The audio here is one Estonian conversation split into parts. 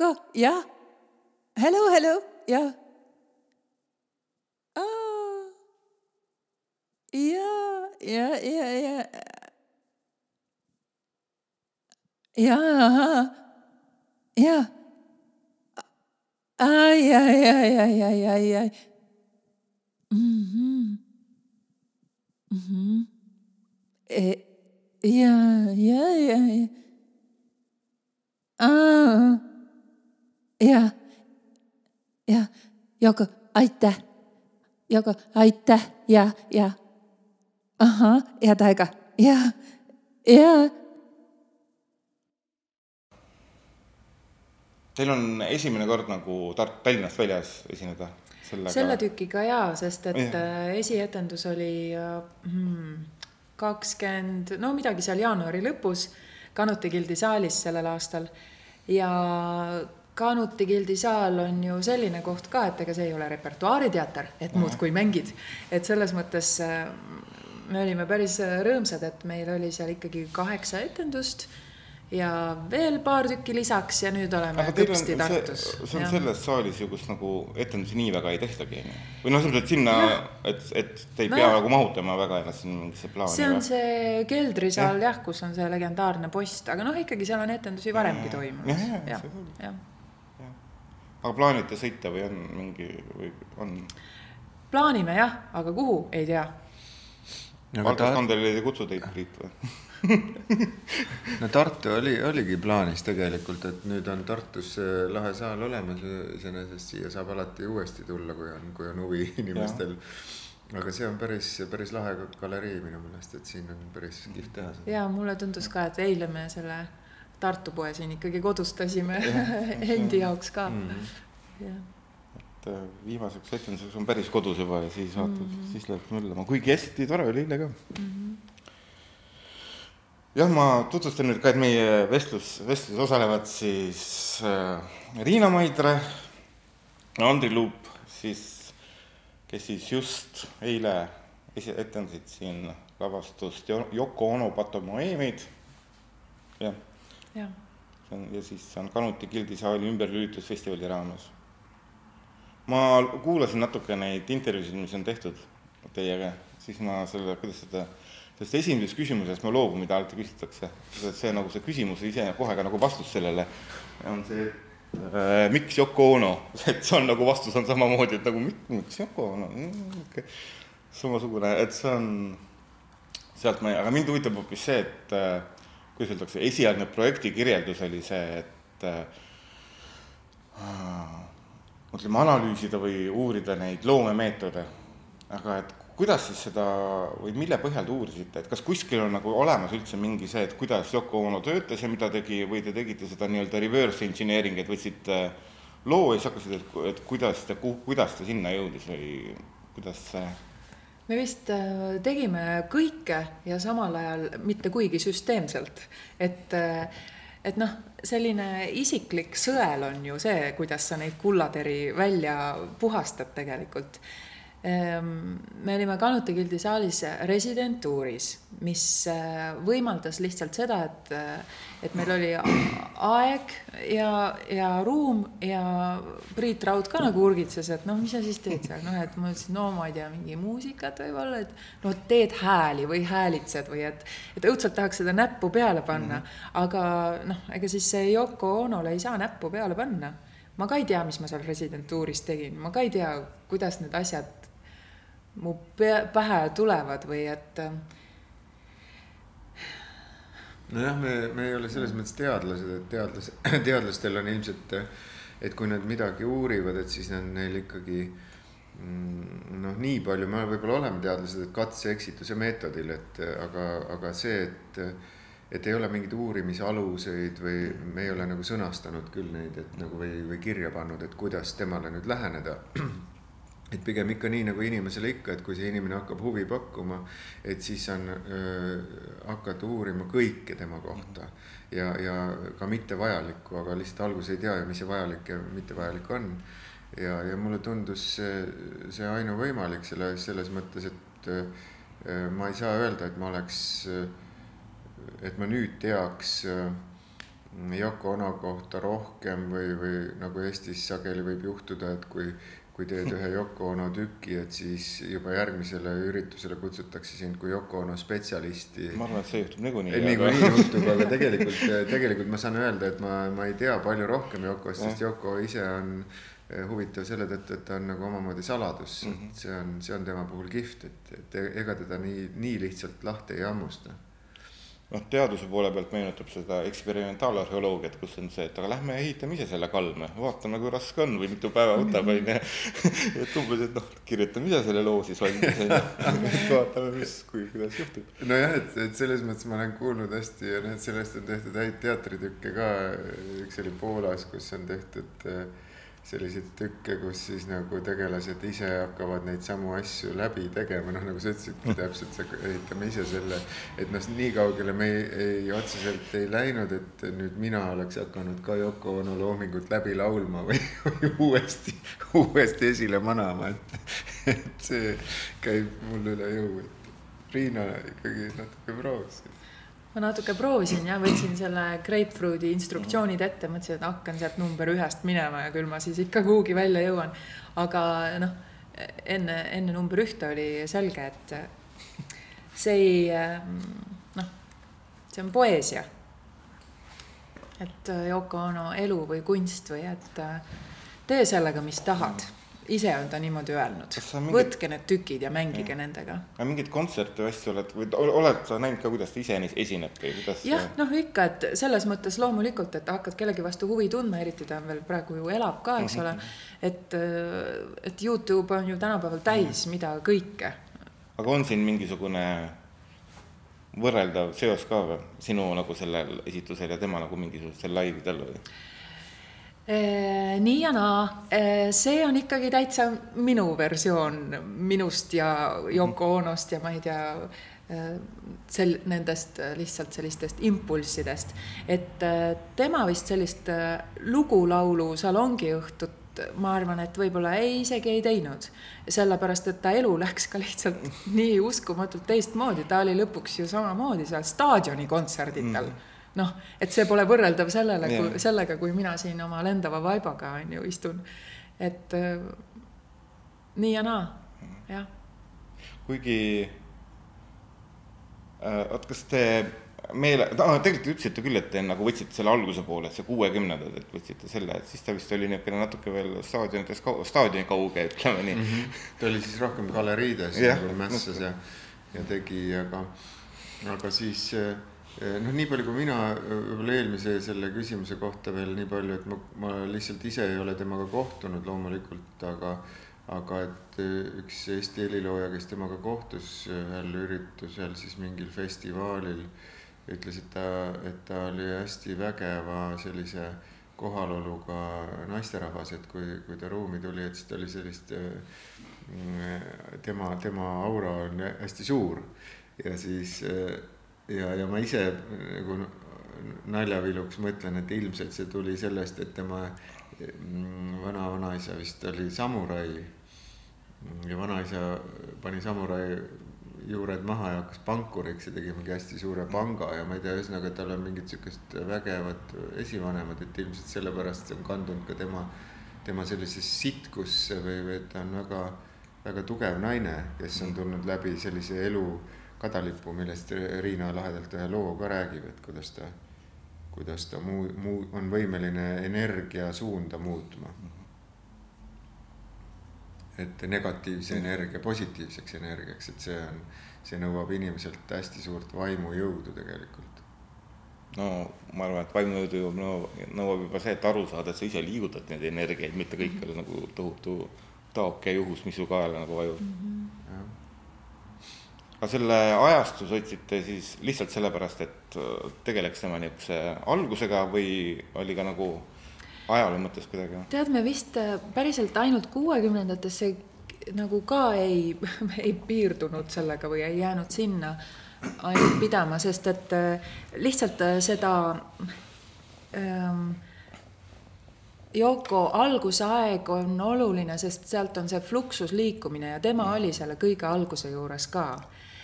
Oh, Yoko, ja. Hallo, hallo, ja. Oh. Ja, ja, ja, ja. Ja, aha. Ja. Ah, ja, ja, ja, ja, ja, ja. Mhm. Mhm. Eh, ja, ja, ja, ja. Aa. Ja. Ja. Yoko, aitäh. Yoko, aitäh. Ja, ja. ahah, head aega. ja, ja. Teil on esimene kord nagu Tart-, Tallinnast väljas esineda sellega? selle tükiga jaa, sest et Jah. äh, esietendus oli kakskümmend hmm,, no midagi seal jaanuari lõpus Kanuti gildi saalis sellel aastal. ja Kanuti gildi saal on ju selline koht ka, et ega see ei ole repertuaariteater, et muudkui mängid. et selles mõttes äh, me olime päris äh, rõõmsad, et meil oli seal ikkagi kaheksa etendust ja veel paar tükki lisaks ja nüüd oleme aga teil on Tartus. see on Jah. selles saalis ju, kus nagu etendusi nii väga ei tehtagi, onju. või noh, selles mõttes, et sinna, et, et te ei No pea jah. nagu mahutama väga ennast sinna mingisse plaani. see on see keldrisaal jah, kus on see legendaarne post, aga noh, ikkagi seal on etendusi varemgi toimunud. Jah, jah, jah. Aga plaanite sõita või on mingi, või on? plaanime jah, aga kuhu, ei tea. Valdo Skandelil ei kutsu teid, Priit või? no Tartu oli, oligi plaanis tegelikult, et nüüd on Tartus lahe saal olemas ja iseenesest siia saab alati uuesti tulla, kui on, kui on huvi inimestel. aga see on päris, päris lahe galerii minu meelest, et siin on päris kihvt teha seda. ja mulle tundus ka, et eile me selle Tartu poe siin ikkagi kodustasime endi jaoks ka mm.. jah et äh, viimaseks etenduseks on päris kodus juba ja siis vaatad mm, -hmm. siis läheb möllama, kuigi hästi tore oli eile ka mm. -hmm. jah, ma tutvustan nüüd ka, et meie vestlus, vestluses osalevad siis äh, Riina Maidre, Andri Luup, siis, kes siis just eile esi-, etendasid siin lavastust Yoko Ono Patomoeemid, jah, see on ja siis on Kanuti Gildi saali ümberlülitusfestivali raames. Ma kuulasin natuke neid intervjuusid, mis on tehtud teiega, siis ma selle, kuidas seda, sellest esimesest küsimusest ma loobun, mida alati küsitakse. see, see nagu see küsimus ise kohe ka nagu vastus sellele on see äh, miks Yoko Ono, et see on nagu vastus on samamoodi, et nagu miks, Yoko Ono? Mm, okay., samasugune, et see on, sealt ma aga mind huvitab hoopis see, et äh, kuidas öeldakse, esialgne projekti kirjeldus oli see, et äh, mõtleme, analüüsida või uurida neid loomemeetode. aga et kuidas siis seda või mille põhjal te uurisite, et kas kuskil on nagu olemas üldse mingi see, et kuidas Yoko Ono töötas ja mida tegi või te tegite seda nii-öelda reverse engineering, et võtsite loo ja siis hakkasite, et, et kuidas ta, kuidas ta sinna jõudis või kuidas see me vist äh, tegime kõike ja samal ajal mitte kuigi süsteemselt, et äh, et noh, selline isiklik sõel on ju see, kuidas sa neid kullateri välja puhastad tegelikult. Me olime Kanuti gildi saalis residentuuris, mis äh, võimaldas lihtsalt seda, et, äh, et meil oli aeg ja, ja ruum ja Priit Raud ka nagu urgitses, et noh, mis sa siis teed seal, noh, et ma ütlesin, no ma ei tea, mingi muusikat võib-olla, et no teed hääli või häälitsed või et, et õudselt tahaks seda näppu peale panna mm, -hmm. aga noh, ega siis see Yoko Onole ei saa näppu peale panna. ma ka ei tea, mis ma seal residentuuris tegin, ma ka ei tea, kuidas need asjad mu pähe tulevad või et äh, nojah, me, me ei ole selles mõttes teadlased, et teadlas, teadlastel on ilmselt, et kui nad midagi uurivad, et siis on neil ikkagi mm, noh, nii palju, me võib-olla oleme teadlased, et katse-eksituse meetodil, et aga, aga see, et et ei ole mingeid uurimisaluseid või me ei ole nagu sõnastanud küll neid, et nagu või, või kirja pannud, et kuidas temale nüüd läheneda. et pigem ikka nii nagu inimesele ikka, et kui see inimene hakkab huvi pakkuma, et siis on äh,, hakata uurima kõike tema kohta ja, ja ka mittevajalikku, aga lihtsalt alguses ei tea ju, mis see vajalik ja mittevajalik on. ja, ja mulle tundus see, see ainuvõimalik selle, selles mõttes, et äh, ma ei saa öelda, et ma oleks et ma nüüd teaks äh, Yoko Ono kohta rohkem või, või nagu Eestis sageli võib juhtuda, et kui, kui teed ühe Yoko Ono tüki, et siis juba järgmisele üritusele kutsutakse sind kui Yoko Ono spetsialisti. ma arvan, et see juhtub niikuinii. niikuinii aga... juhtub, aga tegelikult, tegelikult ma saan öelda, et ma, ma ei tea palju rohkem Yokost, sest Yoko ise on äh, huvitav selle tõttu, et ta on nagu omamoodi saladus mm, -hmm. see on, see on tema puhul kihvt, et, et ega teda nii, nii lihtsalt lahti ei hammusta noh, teaduse poole pealt meenutab seda eksperimentaalarheoloogiat, kus on see, et aga lähme ehitame ise selle kalme, vaatame, kui raske on või mitu päeva võtab, on ju. et umbes, et noh, kirjutame ise selle loo siis valmis, on ju. vaatame, mis, kui, kuidas juhtub. nojah, et, et selles mõttes ma olen kuulnud hästi ja need, sellest on tehtud häid teatritükke ka. üks oli Poolas, kus on tehtud äh, selliseid tükke, kus siis nagu tegelased ise hakkavad neid samu asju läbi tegema, noh nagu sa ütlesidki täpselt, ehitame ise selle. et noh, nii kaugele me ei, ei otseselt ei läinud, et nüüd mina oleks hakanud ka Yoko Ono loomingut läbi laulma või, või uuesti, uuesti esile manama, et, et see käib mul üle jõu, et Riina ikkagi natuke proovis ma natuke proovisin ja võtsin selle Grapefruiti instruktsioonid ette, mõtlesin, et hakkan sealt number ühest minema ja küll ma siis ikka kuhugi välja jõuan. aga noh, enne, enne number ühte oli selge, et see ei noh, see on poeesia. et Yoko Ono elu või kunst või et tee sellega, mis tahad ise on ta niimoodi öelnud. Mingid... võtke need tükid ja mängige ja. nendega. aga mingeid kontserte või asju oled või oled sa näinud ka, kuidas ta ise esineb või kuidas? jah, noh ikka, et selles mõttes loomulikult, et hakkad kellegi vastu huvi tundma, eriti ta veel praegu ju elab ka, eks mm -hmm. ole. et, äh, et Youtube on ju tänapäeval täis mm -hmm. mida kõike. aga on siin mingisugune võrreldav seos ka või sinu nagu sellel esitusel ja tema nagu mingisugustel laividel või? Nii ja naa, see on ikkagi täitsa minu versioon minust ja Yoko Onost ja ma ei tea, sel-, nendest lihtsalt sellistest impulssidest. et tema vist sellist lugulaulu salongiõhtut ma arvan, et võib-olla ei, isegi ei teinud. sellepärast, et ta elu läks ka lihtsalt nii uskumatult teistmoodi, ta oli lõpuks ju samamoodi seal staadionikontserdidel mm noh, et see pole võrreldav sellele, kui sellega, kui mina siin oma lendava vaibaga on ju istun. et äh, nii ja naa, jah. kuigi äh,, oot, kas te meele, no tegelikult te ütlesite küll, et te nagu võtsite selle alguse poole, et see kuuekümnendad, et võtsite selle, et siis ta vist oli niisugune natuke veel staadionites, staadioni kauge, ütleme nii mm. -hmm. ta oli siis rohkem galeriides nagu mässas ja, ja tegi, aga, aga siis äh, noh, nii palju kui mina võib-olla eelmise selle küsimuse kohta veel nii palju, et ma, ma lihtsalt ise ei ole temaga kohtunud loomulikult, aga aga et eh, üks Eesti helilooja, kes temaga kohtus ühel üritusel siis mingil festivalil, ütles, et ta, et ta oli hästi vägeva sellise kohaloluga naisterahvas, et kui, kui ta ruumi tuli, et siis ta oli sellist, mm, tema, tema aura on hästi suur. Ja siis ja, ja ma ise nagu naljaviluks mõtlen, et ilmselt see tuli sellest, et tema mm, vana-vanaisa vist oli samurai. ja vanaisa pani samurai juured maha ja hakkas pankuriks ja tegi mingi hästi suure panga ja ma ei tea, ühesõnaga tal on mingit sihukest vägevat esivanemad, et ilmselt sellepärast see on kandunud ka tema, tema sellisesse sitkusse või, või ta on väga, väga tugev naine, kes on tulnud läbi sellise elu kadalipu, millest Riina lahedalt ühe loo ka räägib, et kuidas ta, kuidas ta muu, muu, on võimeline energia suunda muutma. et negatiivse energia positiivseks energiaks, et see on, see nõuab inimeselt hästi suurt vaimujõudu tegelikult. no ma arvan, et vaimujõudu nõuab, nõuab juba see, et aru saada, et sa ise liigutad neid energiaid, mitte kõik ei ole nagu tohutu taoke juhus, mis su kaela nagu vajub mm. -hmm aga selle ajastus otsite siis lihtsalt sellepärast, et äh, tegeleks tema niisuguse algusega või oli ka nagu ajaloo mõttes kuidagi? tead, me vist äh, päriselt ainult kuuekümnendatesse nagu ka ei, ei piirdunud sellega või ei jäänud sinna ainult pidama, sest et äh, lihtsalt seda ähm, Yoko algusaeg on oluline, sest sealt on see fluksus liikumine ja tema oli selle kõige alguse juures ka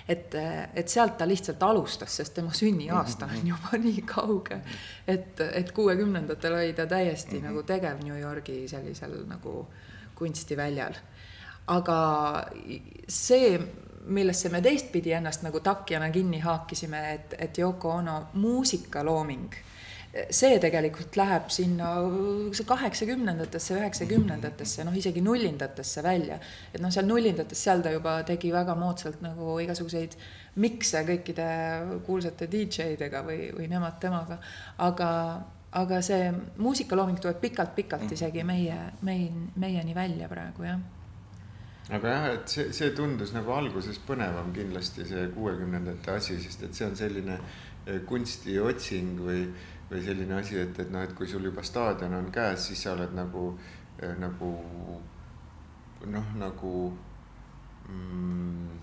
et, et sealt ta lihtsalt alustas, sest tema sünniaasta on juba nii kauge, et, et kuuekümnendatel oli ta täiesti mm -hmm. nagu tegev New Yorgi sellisel nagu kunstiväljal. aga see, millesse me teistpidi ennast nagu takjana kinni haakisime, et, et Yoko Ono muusikalooming see tegelikult läheb sinna kaheksakümnendatesse, üheksakümnendatesse, noh, isegi nullindatesse välja. et noh, seal nullindates, seal ta juba tegi väga moodsalt nagu igasuguseid mikse kõikide kuulsate DJ-dega või, või nemad temaga. aga, aga see muusikalooming tuleb pikalt-pikalt isegi meie, meie, meieni välja praegu, jah aga jah, et see, see tundus nagu alguses põnevam kindlasti see kuuekümnendate asi, sest et see on selline eh, kunstiotsing või või selline asi, et, et noh, et kui sul juba staadion on käes, siis sa oled nagu eh,, nagu noh, nagu mm,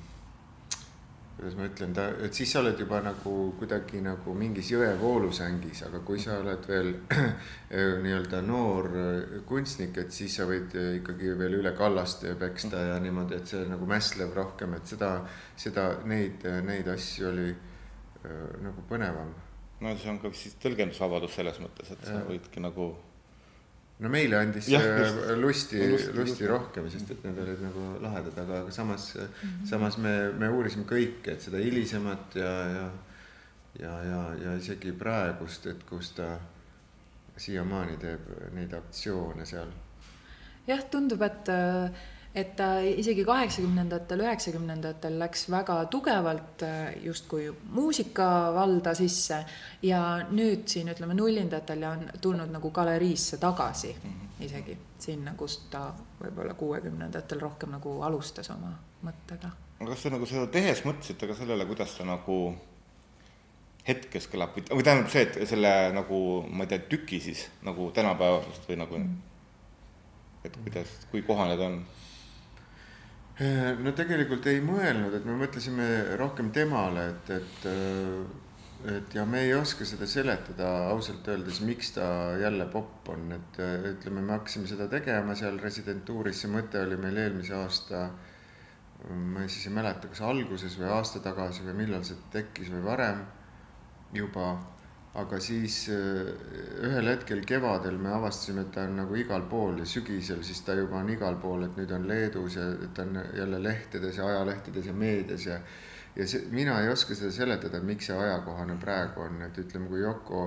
kuidas ma ütlen, ta, et siis sa oled juba nagu kuidagi nagu mingis jõe voolusängis, aga kui sa oled veel eh, nii-öelda noor eh, kunstnik, et siis sa võid ikkagi veel üle kallast peksta ja niimoodi, et see nagu mässlev rohkem, et seda, seda, neid, neid asju oli nagu põnevam no see on ka siis tõlgendusvabadus selles mõttes, et sa võidki nagu. no meile andis ja, just, lusti, lusti, lusti rohkem, sest et need olid nagu lahedad, aga, aga samas mm, -hmm. samas me, me uurisime kõike, et seda hilisemat ja, ja, ja, ja, ja isegi praegust, et kus ta siiamaani teeb neid aktsioone seal. jah, tundub, et äh, et ta isegi kaheksakümnendatel, üheksakümnendatel läks väga tugevalt äh, justkui muusikavalda sisse ja nüüd siin ütleme nullindatel on tulnud nagu galeriisse tagasi mhm. isegi sinna, kust ta võib-olla kuuekümnendatel rohkem nagu alustas oma mõttega. aga kas te nagu seda tehes mõtlesite ka sellele, kuidas ta nagu hetkes kõlab või, või tähendab see, et selle nagu ma ei tea, tüki siis nagu tänapäevasest või nagu mm., et kuidas, kui kohane ta on? Äh, no tegelikult ei mõelnud, et me mõtlesime rohkem temale, et, et, äh, et ja me ei oska seda seletada ausalt öeldes, miks ta jälle popp on, et äh, ütleme, me hakkasime seda tegema seal residentuuris, see mõte oli meil eelmise aasta, ma siis ei mäleta, kas alguses või aasta tagasi või millal see tekkis või varem juba aga siis äh, ühel hetkel kevadel me avastasime, et ta on nagu igal pool ja sügisel siis ta juba on igal pool, et nüüd on Leedus ja ta on jälle lehtedes ja ajalehtedes ja meedias ja ja see, mina ei oska seda seletada, miks see ajakohane praegu on, et ütleme, kui Yoko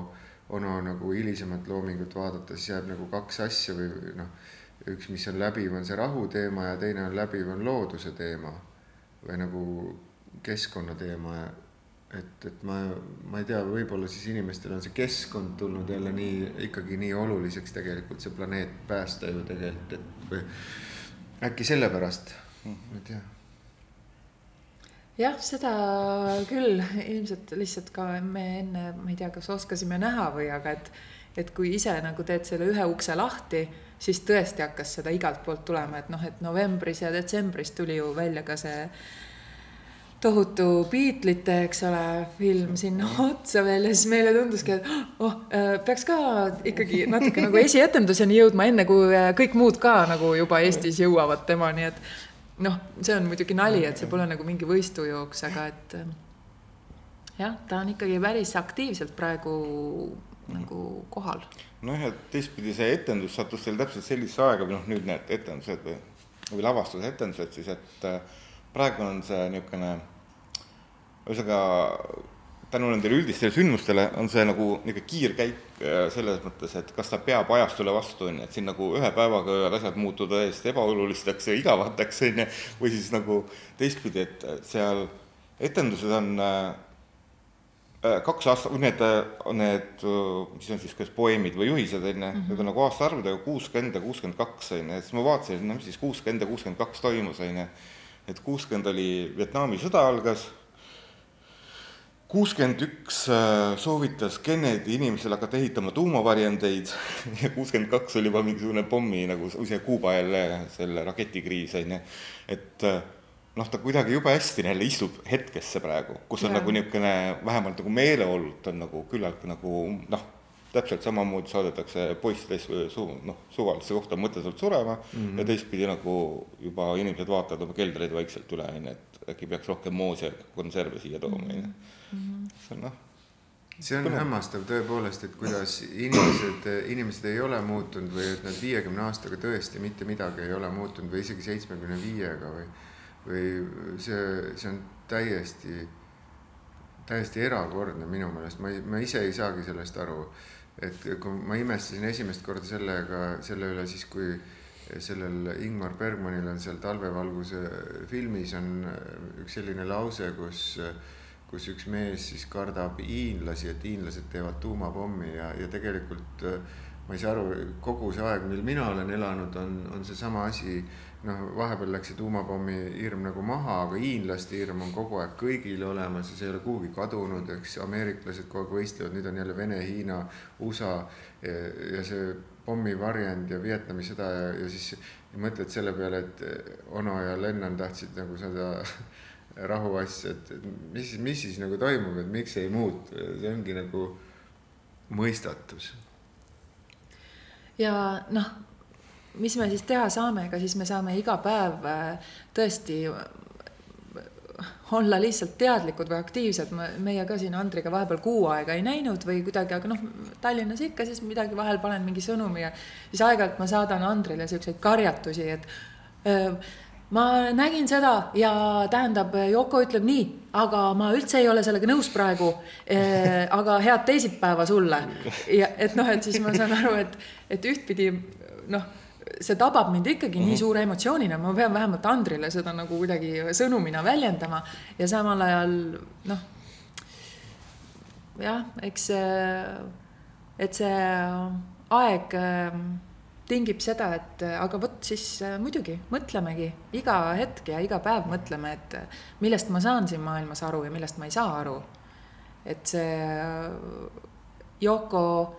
Ono nagu hilisemat loomingut vaadata, siis jääb nagu kaks asja või noh, üks, mis on läbiv, on see rahu teema ja teine on läbiv, on looduse teema või nagu keskkonna teema ja et, et ma, ma ei tea, võib-olla siis inimestel on see keskkond tulnud jälle nii, ikkagi nii oluliseks tegelikult see planeet päästa ju tegelikult, et või äkki sellepärast, ma ei tea. jah, seda küll, ilmselt lihtsalt ka me enne, ma ei tea, kas oskasime näha või, aga et, et kui ise nagu teed selle ühe ukse lahti, siis tõesti hakkas seda igalt poolt tulema, et noh, et novembris ja detsembris tuli ju välja ka see tohutu Beatlesite, eks ole, film sinna otsa veel ja siis meile tunduski, et oh, äh, peaks ka ikkagi natuke nagu esietenduseni jõudma, enne kui äh, kõik muud ka nagu juba Eestis jõuavad temani, et noh, see on muidugi nali, et see pole nagu mingi võistujooks, aga et äh, jah, ta on ikkagi päris aktiivselt praegu nagu kohal. noh, ja teistpidi see etendus sattus teil täpselt sellisesse aega või noh, nüüd need etendused või, või lavastuse etendused siis, et praegu on see niisugune, ühesõnaga tänu nendele üldistele sündmustele on see nagu niisugune kiirkäik äh, selles mõttes, et kas ta peab ajastule vastu, on ju, et siin nagu ühe päevaga võivad asjad muutuda täiesti ebaolulisteks ja igavateks, on ju, või siis nagu teistpidi, et seal etendused on äh, äh kaks aastat, need, need, mis on siis kas poeemid või juhised, on ju, mhm. need on nagu aastaarvudega kuuskümmend ja kuuskümmend kaks, on ju, et siis ma vaatasin, no mis siis kuuskümmend ja kuuskümmend kaks toimus, on ju et kuuskümmend oli Vietnami sõda algas kuuskümmend üks äh, soovitas Kennedy inimesele hakata ehitama tuumavarjendeid ja kuuskümmend kaks oli juba mingisugune pommi nagu ise Kuuba jälle selle raketikriis on ju, et äh, noh, ta kuidagi jube hästi jälle istub hetkesse praegu, kus on ja. nagu niisugune vähemalt nagu meeleolult on nagu küllaltki nagu noh täpselt samamoodi saadetakse poistes su-, noh, suvalisse kohta mõttetult surema mm -hmm. ja teistpidi nagu juba inimesed vaatavad oma keldreid vaikselt üle, on ju, et äkki peaks rohkem moosi ja konserve siia tooma, on ju. Mhm. see on noh. see on hämmastav tõepoolest, et kuidas inimesed, inimesed ei ole muutunud või et nad viiekümne aastaga tõesti mitte midagi ei ole muutunud või isegi seitsmekümne viiega või, või see, see on täiesti, täiesti erakordne minu meelest, ma ei, ma ise ei saagi sellest aru et kui ma imestasin esimest korda sellega, selle üle siis, kui sellel Ingmar Bergmanil on seal Talvevalguse filmis on üks selline lause, kus, kus üks mees siis kardab hiinlasi, et hiinlased teevad tuumapommi ja, ja tegelikult ma ei saa aru, kogu see aeg, mil mina olen elanud, on, on seesama asi noh, vahepeal läks see tuumapommi hirm nagu maha, aga hiinlaste hirm on kogu aeg kõigil olemas ja see ei ole kuhugi kadunud, eks ameeriklased kogu aeg võistlevad, nüüd on jälle Vene, Hiina, USA ja, ja see pommivarjend ja Vietnami sõda ja, ja siis ja mõtled selle peale, et Ono ja Lennon tahtsid nagu seda rahuasja, et mis, mis siis nagu toimub, et miks ei muutu, see ongi nagu mõistatus. ja noh mis me siis teha saame, ega siis me saame iga päev äh, tõesti olla lihtsalt teadlikud või aktiivsed, meie ka siin Andriga vahepeal kuu aega ei näinud või kuidagi, aga noh, Tallinnas ikka siis midagi vahel panen mingi sõnumi ja siis aeg-ajalt ma saadan Andrile siukseid karjatusi, et öö, äh, ma nägin seda ja tähendab, Yoko ütleb nii, aga ma üldse ei ole sellega nõus praegu. aga head teisipäeva sulle ja et noh, et siis ma saan aru, et, et ühtpidi noh see tabab mind ikkagi mm -hmm. nii mhm. suure emotsioonina, ma pean vähemalt Andrile seda nagu kuidagi sõnumina väljendama ja samal ajal noh, jah, eks et see aeg ähm, tingib seda, et aga vot siis äh, muidugi mõtlemegi iga hetk ja iga päev mõtleme, et millest ma saan siin maailmas aru ja millest ma ei saa aru. et see äh, Yoko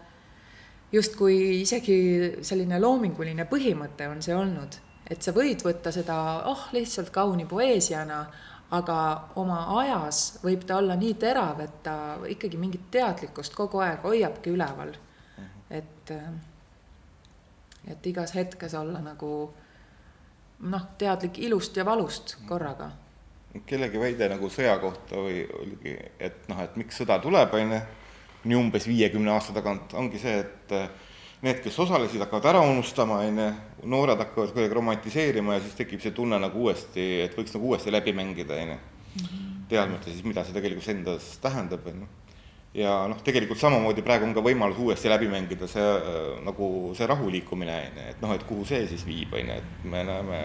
justkui isegi selline loominguline põhimõte on see olnud, et sa võid võtta seda, oh, lihtsalt kauni poeesiana, aga oma ajas võib ta olla nii terav, et ta ikkagi mingit teadlikkust kogu aeg hoiabki üleval. et, et igas hetkes olla nagu noh, teadlik ilust ja valust korraga. kellegi väide nagu sõja kohta või oligi, et noh, et miks sõda tuleb, on ju nii umbes viiekümne aasta tagant, ongi see, et eh, need, kes osalesid, hakkavad ära unustama, on ju, noored hakkavad kuidagi romantiseerima ja siis tekib see tunne nagu uuesti, et võiks nagu uuesti läbi mängida, on ju. Teadmata siis, mida see tegelikult endas tähendab, on ju. ja noh, tegelikult samamoodi praegu on ka võimalus uuesti läbi mängida see äh, nagu see rahuliikumine, on ju, et noh, et kuhu see siis viib, on ju, et me näeme,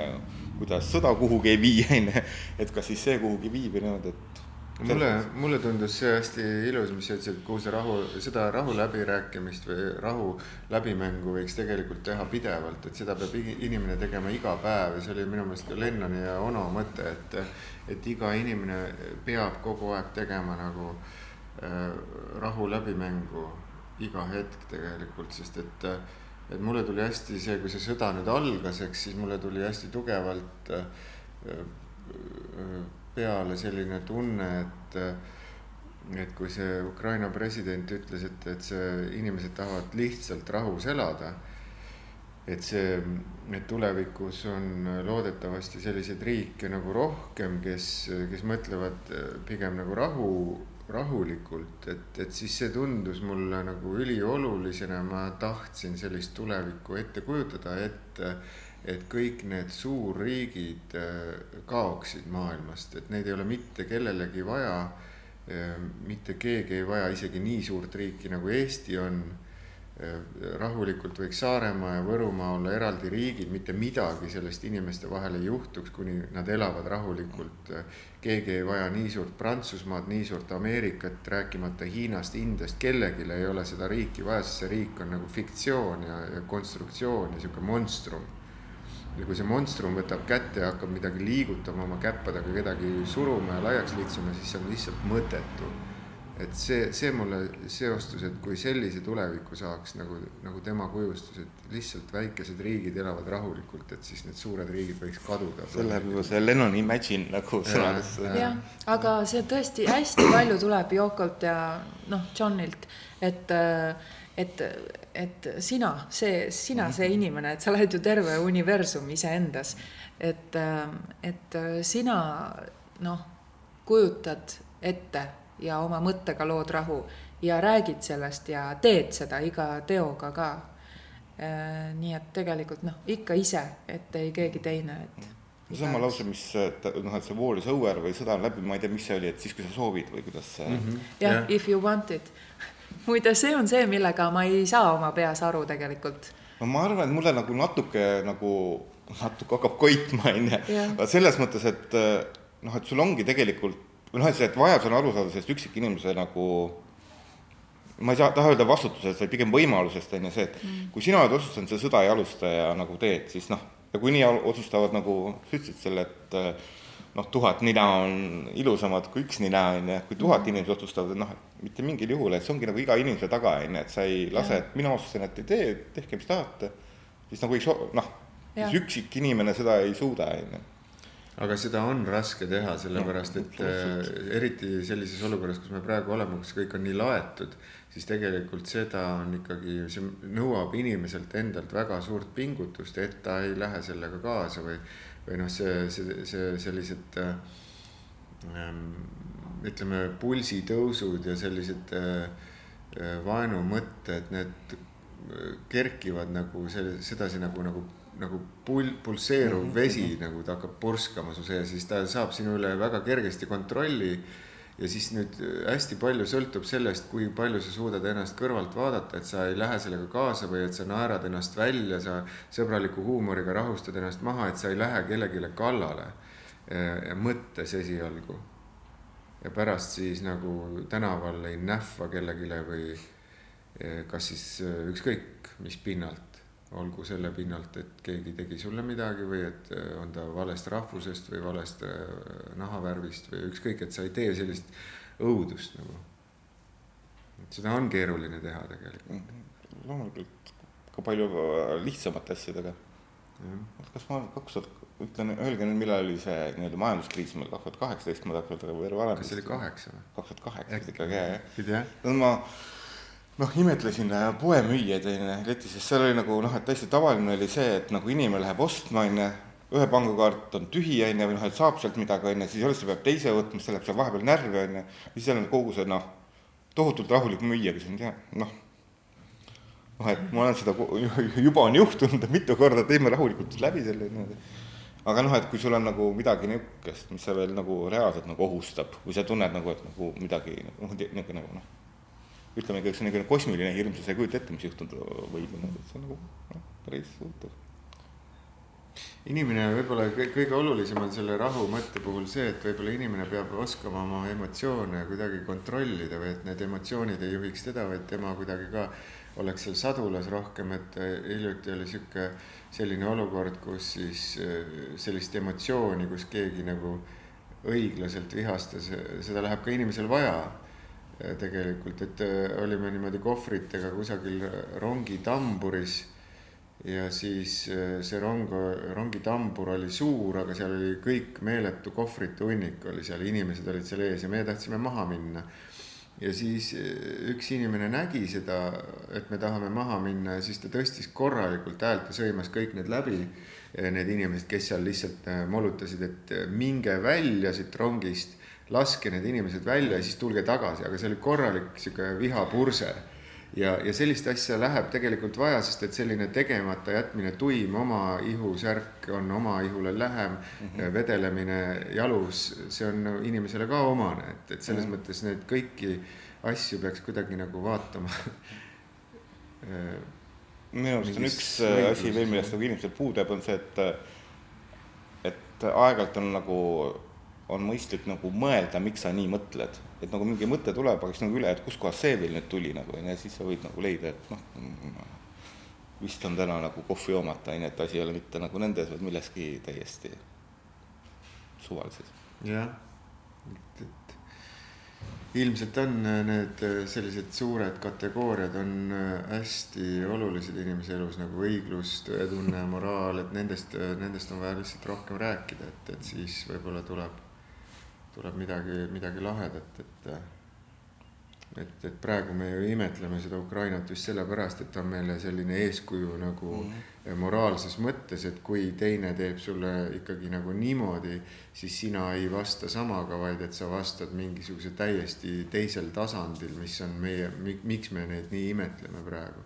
kuidas sõda kuhugi ei vii, on ju, et kas siis see kuhugi viib ja niimoodi, et mulle, mulle tundus see hästi ilus, mis sa ütlesid, kuhu see rahu, seda rahu läbirääkimist või rahu läbimängu võiks tegelikult teha pidevalt, et seda peab inimene tegema iga päev ja see oli minu meelest ka Lennoni ja Ono mõte, et, et iga inimene peab kogu aeg tegema nagu äh, rahu läbimängu iga hetk tegelikult, sest et, et mulle tuli hästi see, kui see sõda nüüd algas, eks siis mulle tuli hästi tugevalt äh, äh, peale selline tunne, et et kui see Ukraina president ütles, et, et see inimesed tahavad lihtsalt rahus elada, et see, et tulevikus on loodetavasti selliseid riike nagu rohkem, kes, kes mõtlevad pigem nagu rahu, rahulikult, et, et siis see tundus mulle nagu üliolulisena, ma tahtsin sellist tulevikku ette kujutada, et et kõik need suurriigid äh, kaoksid maailmast, et neid ei ole mitte kellelegi vaja. Äh, mitte keegi ei vaja isegi nii suurt riiki nagu Eesti on. Äh, rahulikult võiks Saaremaa ja Võrumaa olla eraldi riigid, mitte midagi sellest inimeste vahel ei juhtuks, kuni nad elavad rahulikult. keegi ei vaja nii suurt Prantsusmaad, nii suurt Ameerikat, rääkimata Hiinast, Indiast, kellelgi ei ole seda riiki vaja, sest see riik on nagu fiktsioon ja, ja konstruktsioon ja sihuke monstrum ja kui see monstrum võtab kätte ja hakkab midagi liigutama oma käppadega, kedagi suruma ja laiaks litsuma, siis see on lihtsalt mõttetu. et see, see mulle seostus, et kui sellise tuleviku saaks nagu, nagu tema kujustus, et lihtsalt väikesed riigid elavad rahulikult, et siis need suured riigid võiks kaduda. see läheb juba see Lennon Imagine nagu sõnadesse. jah, aga see tõesti hästi palju tuleb Yokolt ja noh, Johnilt, et et, et sina, see, sina, see inimene, et sa oled ju terve universum iseendas. et, et sina noh, kujutad ette ja oma mõttega lood rahu ja räägid sellest ja teed seda iga teoga ka. nii et tegelikult noh, ikka ise, et ei keegi teine, et seesama lause, mis noh, et see war is over või sõda on läbi, ma ei tea, mis see oli, et siis, kui sa soovid või kuidas see mm. -hmm. jah yeah,, if you want it. Muide, see on see, millega ma ei saa oma peas aru tegelikult. no ma arvan, et mulle nagu natuke nagu, natuke hakkab koitma, onju. selles mõttes, et noh, et sul ongi tegelikult või noh, et see, et vajadus on aru saada sellest üksikinimese nagu ma ei saa, taha öelda vastutusest, vaid pigem võimalusest on ju see, et mm. kui sina oled otsustanud seda sõda ei alusta ja nagu teed, siis noh, ja kui nii otsustavad nagu sa ütlesid selle, et noh, tuhat nina on ilusamad kui üks nina on ju, kui tuhat mm. inimest otsustavad, et noh, et mitte mingil juhul, et see ongi nagu iga inimese taga on ju, et sa ei lase, et mina otsustan, et ei tee, tehke, mis tahate, siis nagu võiks noh, siis üksik inimene seda ei suuda on ju. Aga seda on raske teha, sellepärast et äh, eriti sellises olukorras, kus me praegu oleme, kus kõik on nii laetud, siis tegelikult seda on ikkagi, see nõuab inimeselt endalt väga suurt pingutust, et ta ei lähe sellega kaasa või, või noh, see, see, see sellised ähm, ütleme, pulsitõusud ja sellised äh, äh vaenumõtted, need kerkivad nagu selle, sedasi nagu, nagu nagu pul-, pulseeruv mm -hmm. vesi nagu ta hakkab purskama su sees, siis ta saab sinu üle väga kergesti kontrolli. Ja siis nüüd hästi palju sõltub sellest, kui palju sa suudad ennast kõrvalt vaadata, et sa ei lähe sellega kaasa või et sa naerad ennast välja, sa sõbraliku huumoriga rahustad ennast maha, et sa ei lähe kellelegi kallale mõttes esialgu. ja pärast siis nagu tänaval ei nähva kellelegi või kas siis ükskõik mis pinnalt olgu selle pinnalt, et keegi tegi sulle midagi või et äh, on ta valest rahvusest või valest äh, nahavärvist või ükskõik, et sa ei tee sellist õudust nagu. et seda on keeruline teha tegelikult. Mhm. loomulikult ka palju äh, lihtsamate asjadega. kas ma kaks tuhat, ütlen, öelge nüüd, millal oli see nii-öelda majanduskriis meil kaks tuhat kaheksateist, ma tahaks öelda veel varem. kas see oli kaheksa või? kaks tuhat kaheksa ikkagi jah. no ma noh, imetlesin poemüüjaid onju letis, sest seal oli nagu noh, et täiesti tavaline oli see, et nagu inimene läheb ostma onju, ühe pangakaart on tühi onju või noh, et saab sealt midagi onju, siis jälle ta peab teise võtma, siis ta läheb seal vahepeal närvi onju. siis seal on kogu see noh, tohutult rahulik müüja, kes on tea, noh. noh, et ma olen seda juba on juhtunud mitu korda, teeme rahulikult läbi selle niimoodi. aga noh, et kui sul on nagu midagi niisugust, mis sa veel nagu reaalselt nagu ohustab või sa tunned nagu, et nagu midagi noh, niisugune nagu noh ütlemegi, et see on niisugune kosmiline hirm, sa ei kujuta ette, mis juhtuda võib, et see on nagu noh, päris huvitav. inimene võib-olla kõige olulisem on selle rahu mõtte puhul see, et võib-olla inimene peab oskama oma emotsioone kuidagi kontrollida või et need emotsioonid ei juhiks teda, vaid tema kuidagi ka oleks seal sadulas rohkem, et hiljuti oli sihuke selline olukord, kus siis äh, sellist emotsiooni, kus keegi nagu õiglaselt vihastas, seda läheb ka inimesel vaja tegelikult, et äh, olime niimoodi kohvritega kusagil rongitamburis ja siis äh, see rong, rongitambur oli suur, aga seal oli kõik meeletu kohvrite hunnik oli seal, inimesed olid seal ees ja meie tahtsime maha minna. ja siis äh, üks inimene nägi seda, et me tahame maha minna ja siis ta tõstis korralikult häält ja sõimas kõik need läbi. Need inimesed, kes seal lihtsalt molutasid, et minge välja siit rongist laske need inimesed välja ja siis tulge tagasi, aga see oli korralik sihuke vihapurse. ja, ja sellist asja läheb tegelikult vaja, sest et selline tegemata jätmine, tuim oma ihusärk on oma ihule lähem mm, -hmm. vedelemine jalus, see on inimesele ka omane, et, et selles mm -hmm. mõttes neid kõiki asju peaks kuidagi nagu vaatama minu arust on üks äh, asi veel, millest nagu inimestel puudu jääb, on see, et, et aeg-ajalt on nagu on mõistlik nagu mõelda, miks sa nii mõtled. et nagu mingi mõte tuleb, aga siis nagu üle, et kuskohast see veel nüüd tuli nagu onju, ja siis sa võid nagu leida, et noh, vist on täna nagu kohvi joomata, onju, et asi ei ole mitte nagu nendes, vaid milleski täiesti suvalises. jah, et, et ilmselt on äh, need äh, sellised suured kategooriad on äh, hästi olulised inimese elus nagu õiglus, tõetunne, moraal, et nendest, nendest on vaja lihtsalt rohkem rääkida, et, et siis võib-olla tuleb, tuleb midagi, midagi lahedat, et et, et praegu me ju imetleme seda Ukrainat just sellepärast, et ta on meile selline eeskuju nagu mm -hmm. moraalses mõttes, et kui teine teeb sulle ikkagi nagu niimoodi, siis sina ei vasta samaga, vaid et sa vastad mingisuguse täiesti teisel tasandil, mis on meie, miks me neid nii imetleme praegu.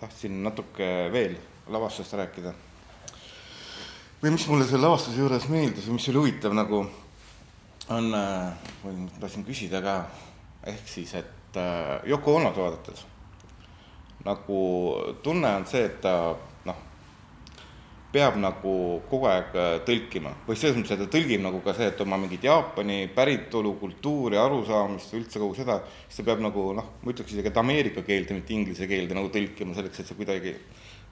tahtsin natuke veel lavastusest rääkida või mis mulle selle lavastuse juures meeldis või mis oli huvitav nagu on, äh, tahtsin küsida ka, ehk siis, et äh, Yoko Onot vaadates. Nagu tunne on see, et ta noh, peab nagu kogu aeg äh, tõlkima. Või selles mõttes, et ta tõlgib nagu ka see, et oma mingit Jaapani päritolu, kultuuri, arusaamist üldse kogu seda, siis ta peab nagu noh, ma ütleks isegi, et ameerika keelde, mitte inglise keelde nagu tõlkima selleks, et see kuidagi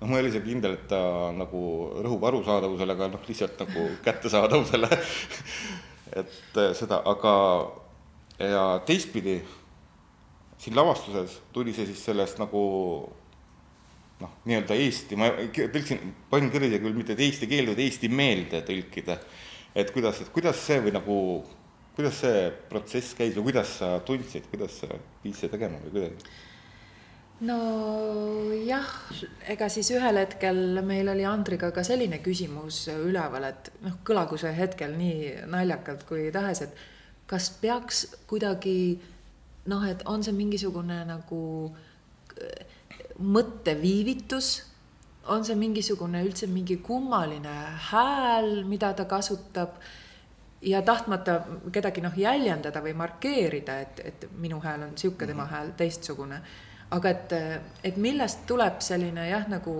noh, ma ei ole isegi kindel, et ta nagu rõhub arusaadavusele, aga noh, lihtsalt nagu kättesaadavusele et äh, seda, aga ja teistpidi, siin lavastuses tuli see siis sellest nagu noh, nii-öelda Eesti, ma tõlksin, panin kirja küll mitte eesti keelde, vaid eesti meelde tõlkida. et kuidas, et kuidas see või nagu, kuidas see protsess käis või kuidas sa tundsid, kuidas sa pidid seda tegema või kuidagi? Nojah, ega siis ühel hetkel meil oli Andriga ka selline küsimus üleval, et noh, kõlagu see hetkel nii naljakalt kui tahes, et kas peaks kuidagi noh, et on see mingisugune nagu äh, mõtteviivitus, on see mingisugune üldse mingi kummaline hääl, mida ta kasutab? Ja tahtmata kedagi noh jäljendada või markeerida, et, et minu hääl on sihuke, tema mhm. hääl teistsugune aga et, et millest tuleb selline jah, nagu